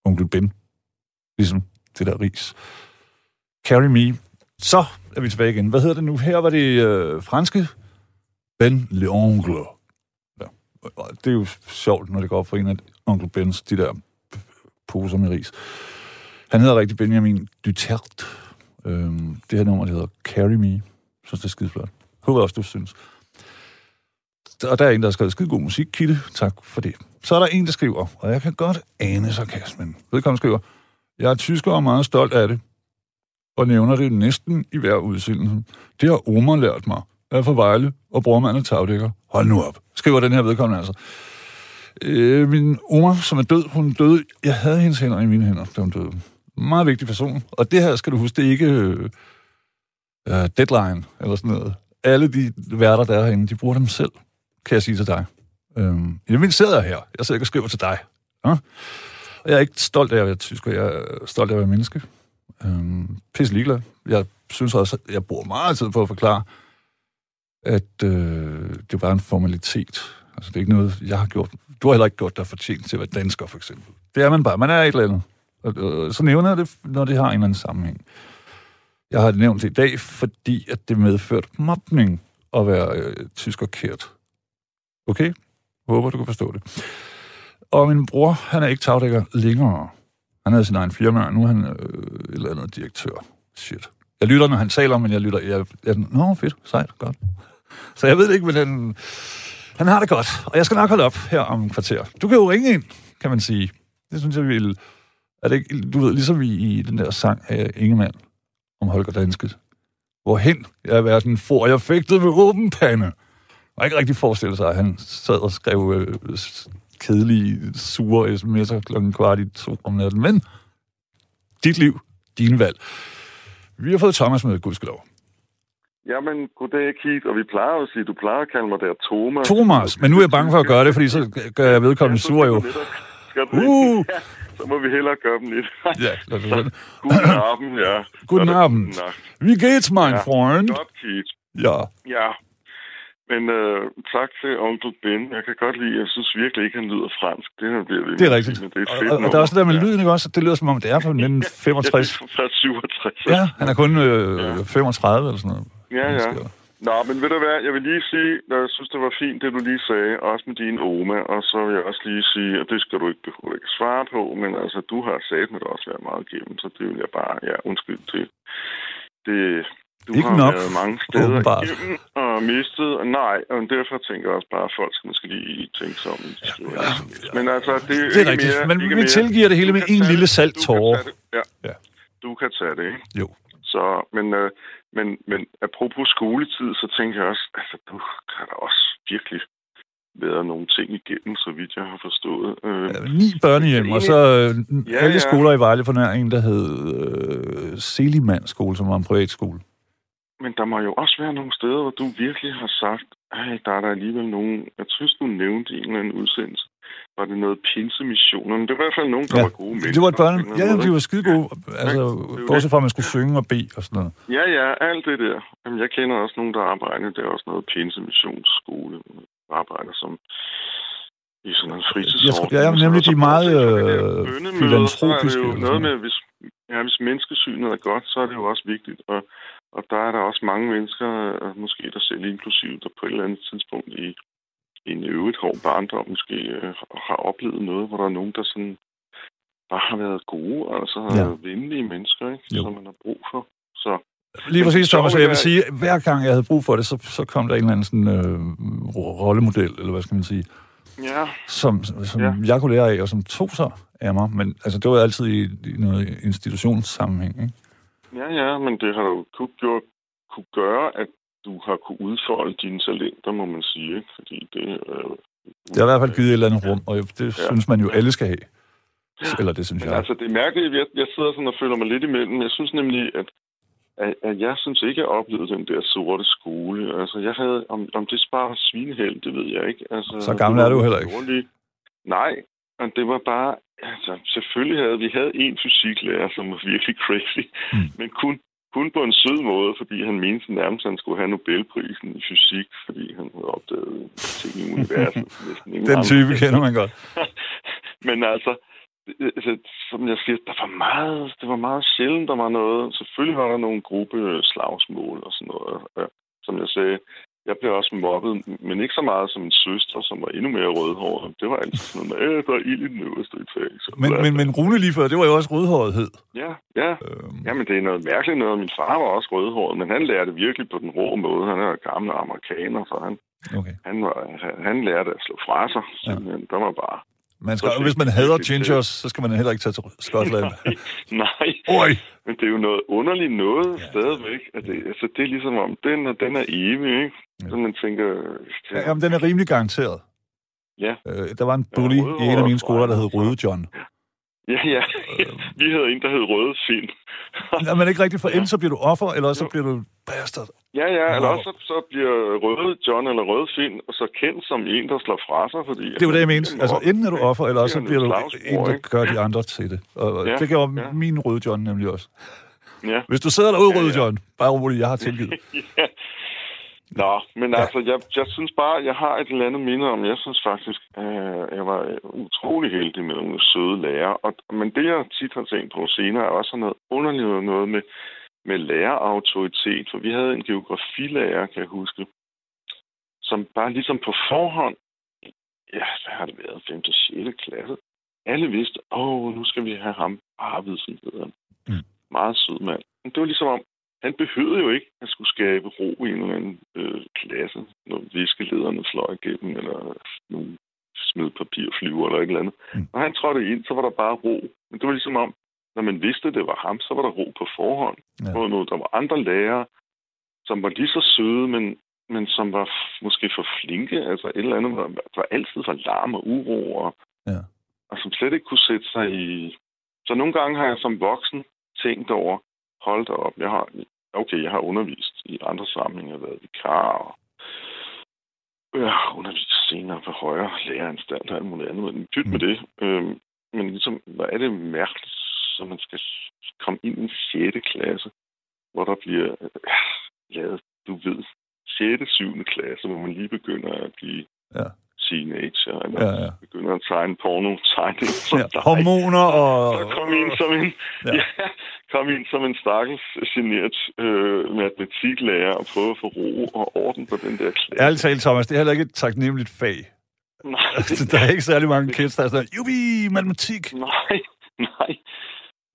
Onkel Ben. Ligesom det der ris. Carry Me. Så er vi tilbage igen. Hvad hedder det nu? Her var det øh, franske Ben L'Ongle. Ja. Det er jo sjovt, når det går op for en af onkel Bens, de der poser med ris. Han hedder rigtig Benjamin Duterte. Øhm, det her nummer, det hedder Carry Me. Jeg synes, det er skide flot. Håber også, du synes. Og der er en, der har skrevet skide god musik, Kitte. Tak for det. Så er der en, der skriver, og jeg kan godt ane sarkasmen. Vedkommende skriver, jeg er tysker og meget stolt af det, og nævner det næsten i hver udsendelse. Det har Omar lært mig. Jeg er fra Vejle, og brormand er tagdækker. Hold nu op, skriver den her vedkommende altså. Øh, min Omar, som er død, hun døde. Jeg havde hendes hænder i mine hænder, da hun døde. Meget vigtig person. Og det her skal du huske, det er ikke øh, øh, deadline eller sådan noget. Alle de værter, der er herinde, de bruger dem selv, kan jeg sige til dig. Øh, I det mindste sidder jeg her. Jeg sidder ikke og skriver til dig. Ja? Og jeg er ikke stolt af at være tysker. Jeg er stolt af at være menneske. Øh, pisse ligeglad. Jeg synes også, at jeg bruger meget tid på at forklare, at øh, det var en formalitet. Altså, det er ikke noget, jeg har gjort. Du har heller ikke gjort dig fortjent til at være dansker, for eksempel. Det er man bare. Man er et eller andet. Og, så nævner jeg det, når det har en eller anden sammenhæng. Jeg har nævnt det i dag, fordi at det medførte mobning at være øh, tyskerkært. Okay? Håber, du kan forstå det. Og min bror, han er ikke tagdækker længere. Han havde sin egen firma, og nu er han øh, et eller andet direktør. Shit. Jeg lytter, når han taler, men jeg lytter... Jeg, jeg, Nå, fedt, sejt, godt. Så jeg ved ikke, men han, han har det godt. Og jeg skal nok holde op her om en kvarter. Du kan jo ringe ind, kan man sige. Det synes jeg vil... Er det ikke, du ved, ligesom i, i den der sang af Ingemann om Holger Danske. Hvorhen jeg verden for, jeg fægtede med åben pande. Man ikke rigtig forestille sig, at han sad og skrev øh, kedelige, sure sms'er klokken kvart i to om natten. Men dit liv, dine valg. Vi har fået Thomas med, gudskelov. Jamen, goddag, Keith. Og vi plejer at sige, du plejer at kalde mig der Thomas. Thomas, men nu er jeg bange for at gøre det, fordi så gør jeg vedkommende sur jo. Uh! *laughs* Ja, så må vi hellere gøre dem lidt. ja, lad os *laughs* Guten Abend, ja. Guten Abend. Wie geht's, mein Ja. Freund? Godt, Keith. Ja. Ja. Men øh, tak til onkel Ben. Jeg kan godt lide, jeg synes virkelig ikke, han lyder fransk. Det her bliver ved Det er rigtigt. Men det er Og, fedt og, og der er også det der med nummer. lyden, ikke også? Det lyder som om, det er fra 1965. *laughs* Ja, det er fra 67. Ja, han er kun øh, 35 eller sådan noget. Ja, ja. Nå, men ved du hvad, jeg vil lige sige, at jeg synes, det var fint, det du lige sagde, også med din Oma, og så vil jeg også lige sige, at det skal du ikke behøve ikke svare på, men altså, du har sagt med det også været meget gennem, så det vil jeg bare, ja, undskyld til. Det, du Ikke har nok, været mange steder åbenbart. igennem og mistet, og nej, og derfor tænker jeg også bare, at folk skal måske lige tænke sig om, skriver Ja, ja, Men altså, det er, Det er ikke rigtigt, mere, men ikke vi mere. tilgiver det hele Du med en lille salt Du kan tåre. tage det. Ja. Ja. Du kan tage det, ikke? Jo. Så, men, øh, men, men apropos skoletid, så tænker jeg også, altså, du har da også virkelig været nogle ting igennem, så vidt jeg har forstået. Øh, Ja, Ni børnehjem, og så øh, Ja, alle ja. skoler i Vejle på nær en, der hed øh, Seligman skole, som var en privatskole. Men der må jo også være nogle steder, hvor du virkelig har sagt, at der er der alligevel nogen... Jeg synes, du nævnte i en eller anden udsendelse. Var det noget pinsemissioner? Men det var i hvert fald nogen, der Ja, var gode mennesker. Det var et børne... Ja, de var skide gode. Altså, det er jo bortset fra, at man skulle synge og bede og sådan noget. Ja, ja, alt det der. Jamen, jeg kender også nogen, der arbejder. Der er også noget Pinse-missionsskole. Arbejder som i sådan en fritidsordning. Jeg tror- ja, nemlig de meget, det øh, filantropiske er det jo noget med, hvis, ja, hvis menneskesynet er godt, så er det jo også vigtigt. Og, og der er der også mange mennesker, øh, måske der selv inklusiv, der på et eller andet tidspunkt i, i en øvrigt hård barndom måske øh, har oplevet noget, hvor der er nogen, der sådan bare har været gode, altså Ja. venlige mennesker, ikke? Jo. som man har brug for. Så Lige præcis, Thomas, jeg vil sige, at hver gang jeg havde brug for det, så, så kom der en eller anden sådan, øh, rollemodel, eller hvad skal man sige, ja, som, som Ja. jeg kunne lære af, og som tog sig af mig. Men altså, det var altid i, i noget institutionssammenhæng, ikke? Ja, ja, men det har du kunne, gjort, kunne gøre, at du har kunne udfolde dine talenter, må man sige. Ikke? Fordi det, øh, Det har i hvert fald givet et eller andet rum, og det Ja. synes man jo alle skal have. Eller det synes Men jeg. altså, det er mærkeligt, jeg, jeg sidder sådan og føler mig lidt imellem. Jeg synes nemlig, at, at, at jeg synes ikke, jeg oplevede den der sorte skole. Altså, jeg havde, om, om det bare var svineheld, det ved jeg ikke. Altså, Så gammel er du heller ikke. dårligt. Nej, og det var bare... Altså, selvfølgelig havde vi havde en fysiklærer, som var virkelig crazy, Mm. men kun, kun på en sød måde, fordi han mente nærmest, at han skulle have Nobelprisen i fysik, fordi han havde opdaget ting i universet. Den type kender man godt. *laughs* Men altså, altså, som jeg siger, der var meget, det var meget sjældent, der var noget. Selvfølgelig var der nogle gruppe slagsmål og sådan noget. Ja, som jeg sagde, jeg blev også mobbet, men ikke så meget som en søster, som var endnu mere rødhåret. Det var altid sådan noget øh, der er ild i den øverste etage. Men, men, men Rune lige før, det var jo også rødhårethed. Ja, ja. Øhm, Jamen, det er noget mærkeligt noget. Min far var også rødhåret, men han lærte virkelig på den rå måde. Han er gammel amerikaner, så han, okay. han, var, han, lærte at slå fra sig. Ja. Ja. Der var bare... Man skal, hvis man hader gingers, så skal man heller ikke tage til Skotland. *laughs* Nej, Oj! Men det er jo noget underligt noget ja. stadigvæk. At det, altså, det er ligesom om, den, og den er evig, ikke? Ja. Så man tænker... Ja, jamen, den er rimelig garanteret. Ja. Øh, der var en bully rødhåret i en af mine skoler, der hed Røde John. *laughs* Ja, ja. *laughs* Vi havde en, der hed Røde Finn. *laughs* Når man ikke rigtig får Ja. ind, så bliver du offer, eller så Jo. bliver du bastard. Ja, ja. Eller Wow. også så, bliver Røde John eller Røde Finn så kendt som en, der slår fra sig, fordi... Det var det, jeg mente. Altså, enten er du offer, eller også så er bliver du en, der gør de andre til det. Og Ja, det gjorde ja. min Røde John nemlig også. Ja. Hvis du sidder derude, Ja, Røde ja. John, bare roligt, jeg har tilgivet. ja. Nå, men Ja. altså, jeg, jeg synes bare, jeg har et eller andet minde om, jeg synes faktisk, øh, jeg var øh, utrolig heldig med nogle søde lærere. Og, men det, jeg tit har tænkt på senere, er også sådan noget underligt noget med, med lærerautoritet. For vi havde en geografilærer, kan jeg huske, som bare ligesom på forhånd, ja, hvad har det været, 5. og 6. klasse, alle vidste, åh, oh, nu skal vi have ham. Arvidsen hedder han. Mm. Meget sød mand. Men det var ligesom om, han behøvede jo ikke at skulle skabe ro i en eller anden klasse, når viskelederne slår igennem, eller nogle smed papirflyver eller et eller andet. Mm. Når han trådte ind, så var der bare ro. Men det var ligesom om, når man vidste, det var ham, så var der ro på forhånd. Ja. Ja. Og noget, der var andre lærere, som var lige så søde, men, men som var måske for flinke. Altså et eller andet, der, der altid var larm og uro, og, Ja. og som slet ikke kunne sætte sig i... Så nogle gange har jeg som voksen tænkt over, hold da op, jeg har, okay, jeg har undervist i andre sammenhænge, været vikar, og jeg har undervist senere på højere læreranstalt og alt muligt andet, men pyt med det. Øhm, men ligesom, hvad er det mærkeligt, så man skal komme ind i en 6. klasse, hvor der bliver øh, lavet, du ved, 6. 7. klasse, hvor man lige begynder at blive Ja. Teenager, eller Ja, ja. begynder at tegne porno-tegning. *laughs* som ja. dig. Hormoner og... Så kom ind som en, ja. *laughs* ja, kom ind som en stakkels generet øh, matematiklærer og prøve at få ro og orden på den der klasse. Ærligt talt, Thomas, det er heller ikke et taknemmeligt fag. Nej, Altså, *laughs* der er ikke særlig mange kids, der er sådan, jubi, matematik. nej, nej.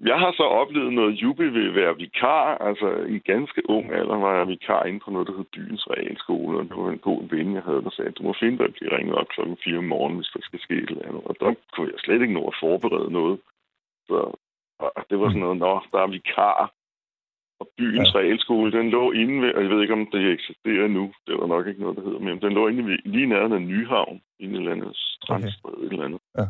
Jeg har så oplevet noget jubi ved at være vikar. Altså, i ganske ung alder var jeg vikar inde på noget, der hed Byens Realskole, og det var en god ven, jeg havde, der sagde, du må finde dig at blive ringet op klokken 4 om morgenen, hvis der skal ske et eller andet. Og der kunne jeg slet ikke nå at forberede noget. Så det var sådan noget, nå, der er vikar. Og byens ja. realskole, den lå inde ved, og jeg ved ikke, om det eksisterer nu, det var nok ikke noget, der hedder, men den lå inde ved, lige nærheden af Nyhavn, i en eller strandstræde, okay. et eller andet. Ja.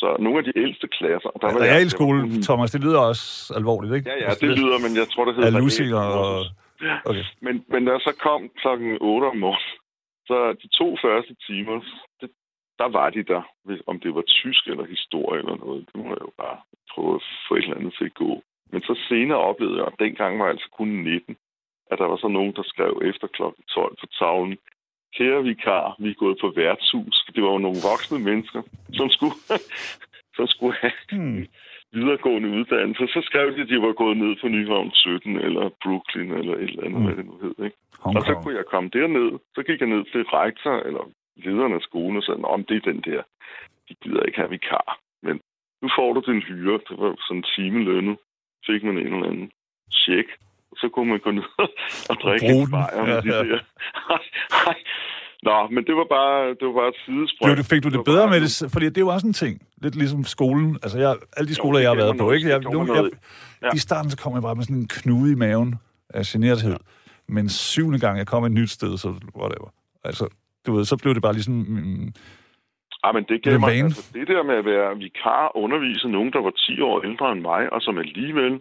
Så nogle af de ældste klasser... Der var Realskole, jeg, Thomas, det lyder også alvorligt, ikke? Ja, ja, Altså, det lyder, men jeg tror, det hedder... Er Lucy og... Okay. Men, men da jeg så kom klokken 8 om morgenen, så de to første timer, det, der var de der. Om det var tysk eller historie eller noget, det må jeg jo bare prøve at få et eller andet til at gå. Men så senere oplevede jeg, og dengang var jeg altså kun 19, at der var så nogen, der skrev efter klokken 12 på tavlen, kære vikar, vi er gået på værtshus. Det var jo nogle voksne mennesker, som skulle, *laughs* som skulle have Hmm. videregående uddannelse. Så skrev de, at de var gået ned på Nyhavn 17, eller Brooklyn, eller et eller andet, Mm. mm. hvad det nu hed. Ikke? Og så kunne jeg komme derned. Så gik jeg ned til rektor, eller lederen af skolen, og sagde, om det er den der. De gider ikke have vikar. Men nu får du din hyre. Det var sådan en timelønne. Fik man en eller anden check. Så kunne man gå ned *laughs* og drikke en bajer med Ja, de ja. der. *laughs* Nej. Nå, men det var bare, det var bare et sidespring. Blev det, fik du det var bedre med det? Fordi det er jo også en ting. Lidt ligesom skolen. Altså, jeg, alle de skoler, det jeg har været på, ikke? Jeg, Det nu, jeg. Ja. I starten så kom jeg bare med sådan en knude i maven af generthed. Men syvende gang, jeg kom et nyt sted, så whatever. Altså, du ved, så blev det bare ligesom... Mm, Ja, men det Det gav mig, altså, det der med at være vikar, undervise nogen, der var 10 år ældre end mig, og som alligevel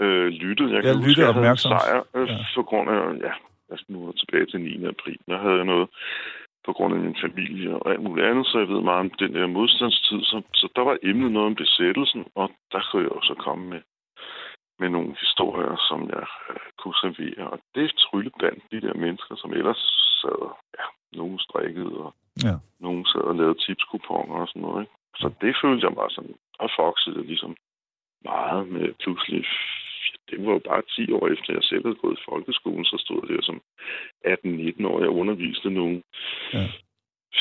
øh, lyttede. Jeg Ja, kan huske, lyttede jeg opmærksomt. sejr øh, Ja. på grund af, ja, altså nu jeg tilbage til 9. april. Der havde jeg noget på grund af min familie og alt muligt andet, så jeg ved meget om den der modstandstid. Så, så der var emnet noget om besættelsen, og der kunne jeg også komme med, med nogle historier, som jeg øh, kunne servere. Og det tryllebandt de der mennesker, som ellers sad, ja, nogen strikkede, og ja. nogen sad og lavede tipskuponer og sådan noget. Ikke? Så det følte jeg mig sådan, og foxede ligesom meget med pludselig. Det var jo bare 10 år efter, jeg selv havde gået i folkeskolen, så stod jeg der som 18-19 år. Jeg underviste nogle Ja. ja.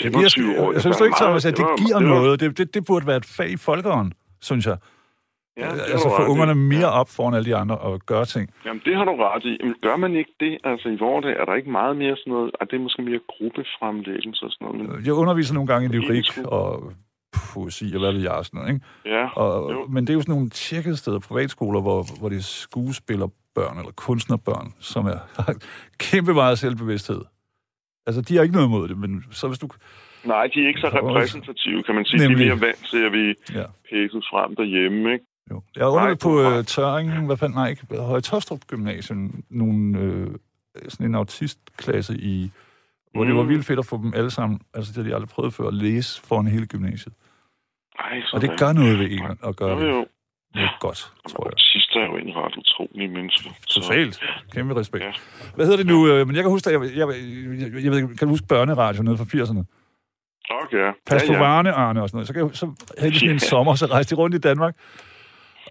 Det giver, 25 år. jeg synes du ikke, Thomas, at det giver det var- noget? Det, det, det burde være et fag i folkeånden, synes jeg. Ja, altså få ungerne mere op foran alle de andre og gøre ting. Jamen, det har du ret i. Men gør man ikke det? Altså, i vores dag er der ikke meget mere sådan noget... Er det er måske mere gruppefremlæggelse og sådan noget? Men, Jeg underviser nogle gange i lyrik og poesi hvad ved jeg sådan noget, ikke? ja, Og, Jo. men det er jo sådan nogle tjekkede steder, privatskoler, hvor, hvor det er skuespillerbørn eller kunstnerbørn, som er, *laughs* har kæmpe meget selvbevidsthed. Altså, de har ikke noget imod det, men så hvis du... nej, de er ikke så repræsentative, kan man sige. Nemlig. De er mere vant til, at vi Ja, pæses frem derhjemme, ikke? jo. Jeg Nej, på øh. Tøringen, hvad fanden, nej, ikke, Høje Tostrup Gymnasium, nogle, øh, sådan en autistklasse i, hvor mm. det var Mm. vildt fedt at få dem alle sammen, altså det har de aldrig prøvet før, at læse foran hele gymnasiet. Ej, Og det gør noget ved en at gøre Jo, det. jo. Det er godt, tror jeg. Sidst er jo en ret utrolig menneske. Så- Totalt. Kæmpe respekt. Ja. Hvad hedder det nu? Øh, Men jeg kan huske, at jeg, jeg, jeg, jeg ikke, kan huske børneradio nede fra 80'erne? Okay, ja. Pas på ja, ja. Varne, Arne og sådan noget. Så, kan jeg, så havde de sådan en sommer, så rejste de rundt i Danmark.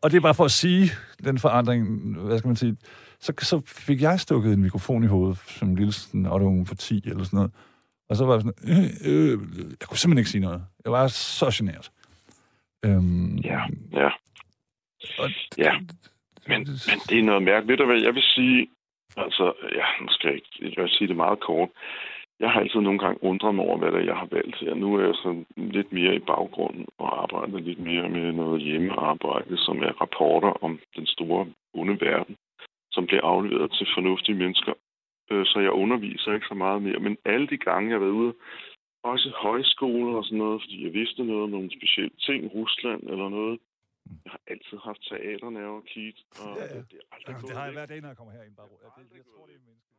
Og det er bare for at sige den forandring, hvad skal man sige, så, så fik jeg stukket en mikrofon i hovedet, som en lille sådan, Otto for 10 eller sådan noget. Og så var jeg sådan, øh, øh, jeg kunne simpelthen ikke sige noget. Jeg var så generet. Øhm, Ja, ja. Og, Ja. Men, men det er noget mærkeligt. Ved du hvad, jeg vil sige, altså, ja, nu skal jeg ikke, jeg vil sige det meget kort. Jeg har altid nogle gange undret mig over, hvad det jeg har valgt her. Nu er jeg sådan lidt mere i baggrunden og arbejder lidt mere med noget hjemmearbejde, som er rapporter om den store onde verden, som bliver afleveret til fornuftige mennesker. Øh, Så jeg underviser ikke så meget mere. Men alle de gange, jeg har været ude, også højskoler og sådan noget, fordi jeg vidste noget om nogle specielle ting, Rusland eller noget. Jeg har altid haft teaternerver, Keith, og Ja, ja. det, er aldrig gået det har jeg hver dag, når jeg kommer herind. Bare, ja, det, jeg tror, det er menneskeligt.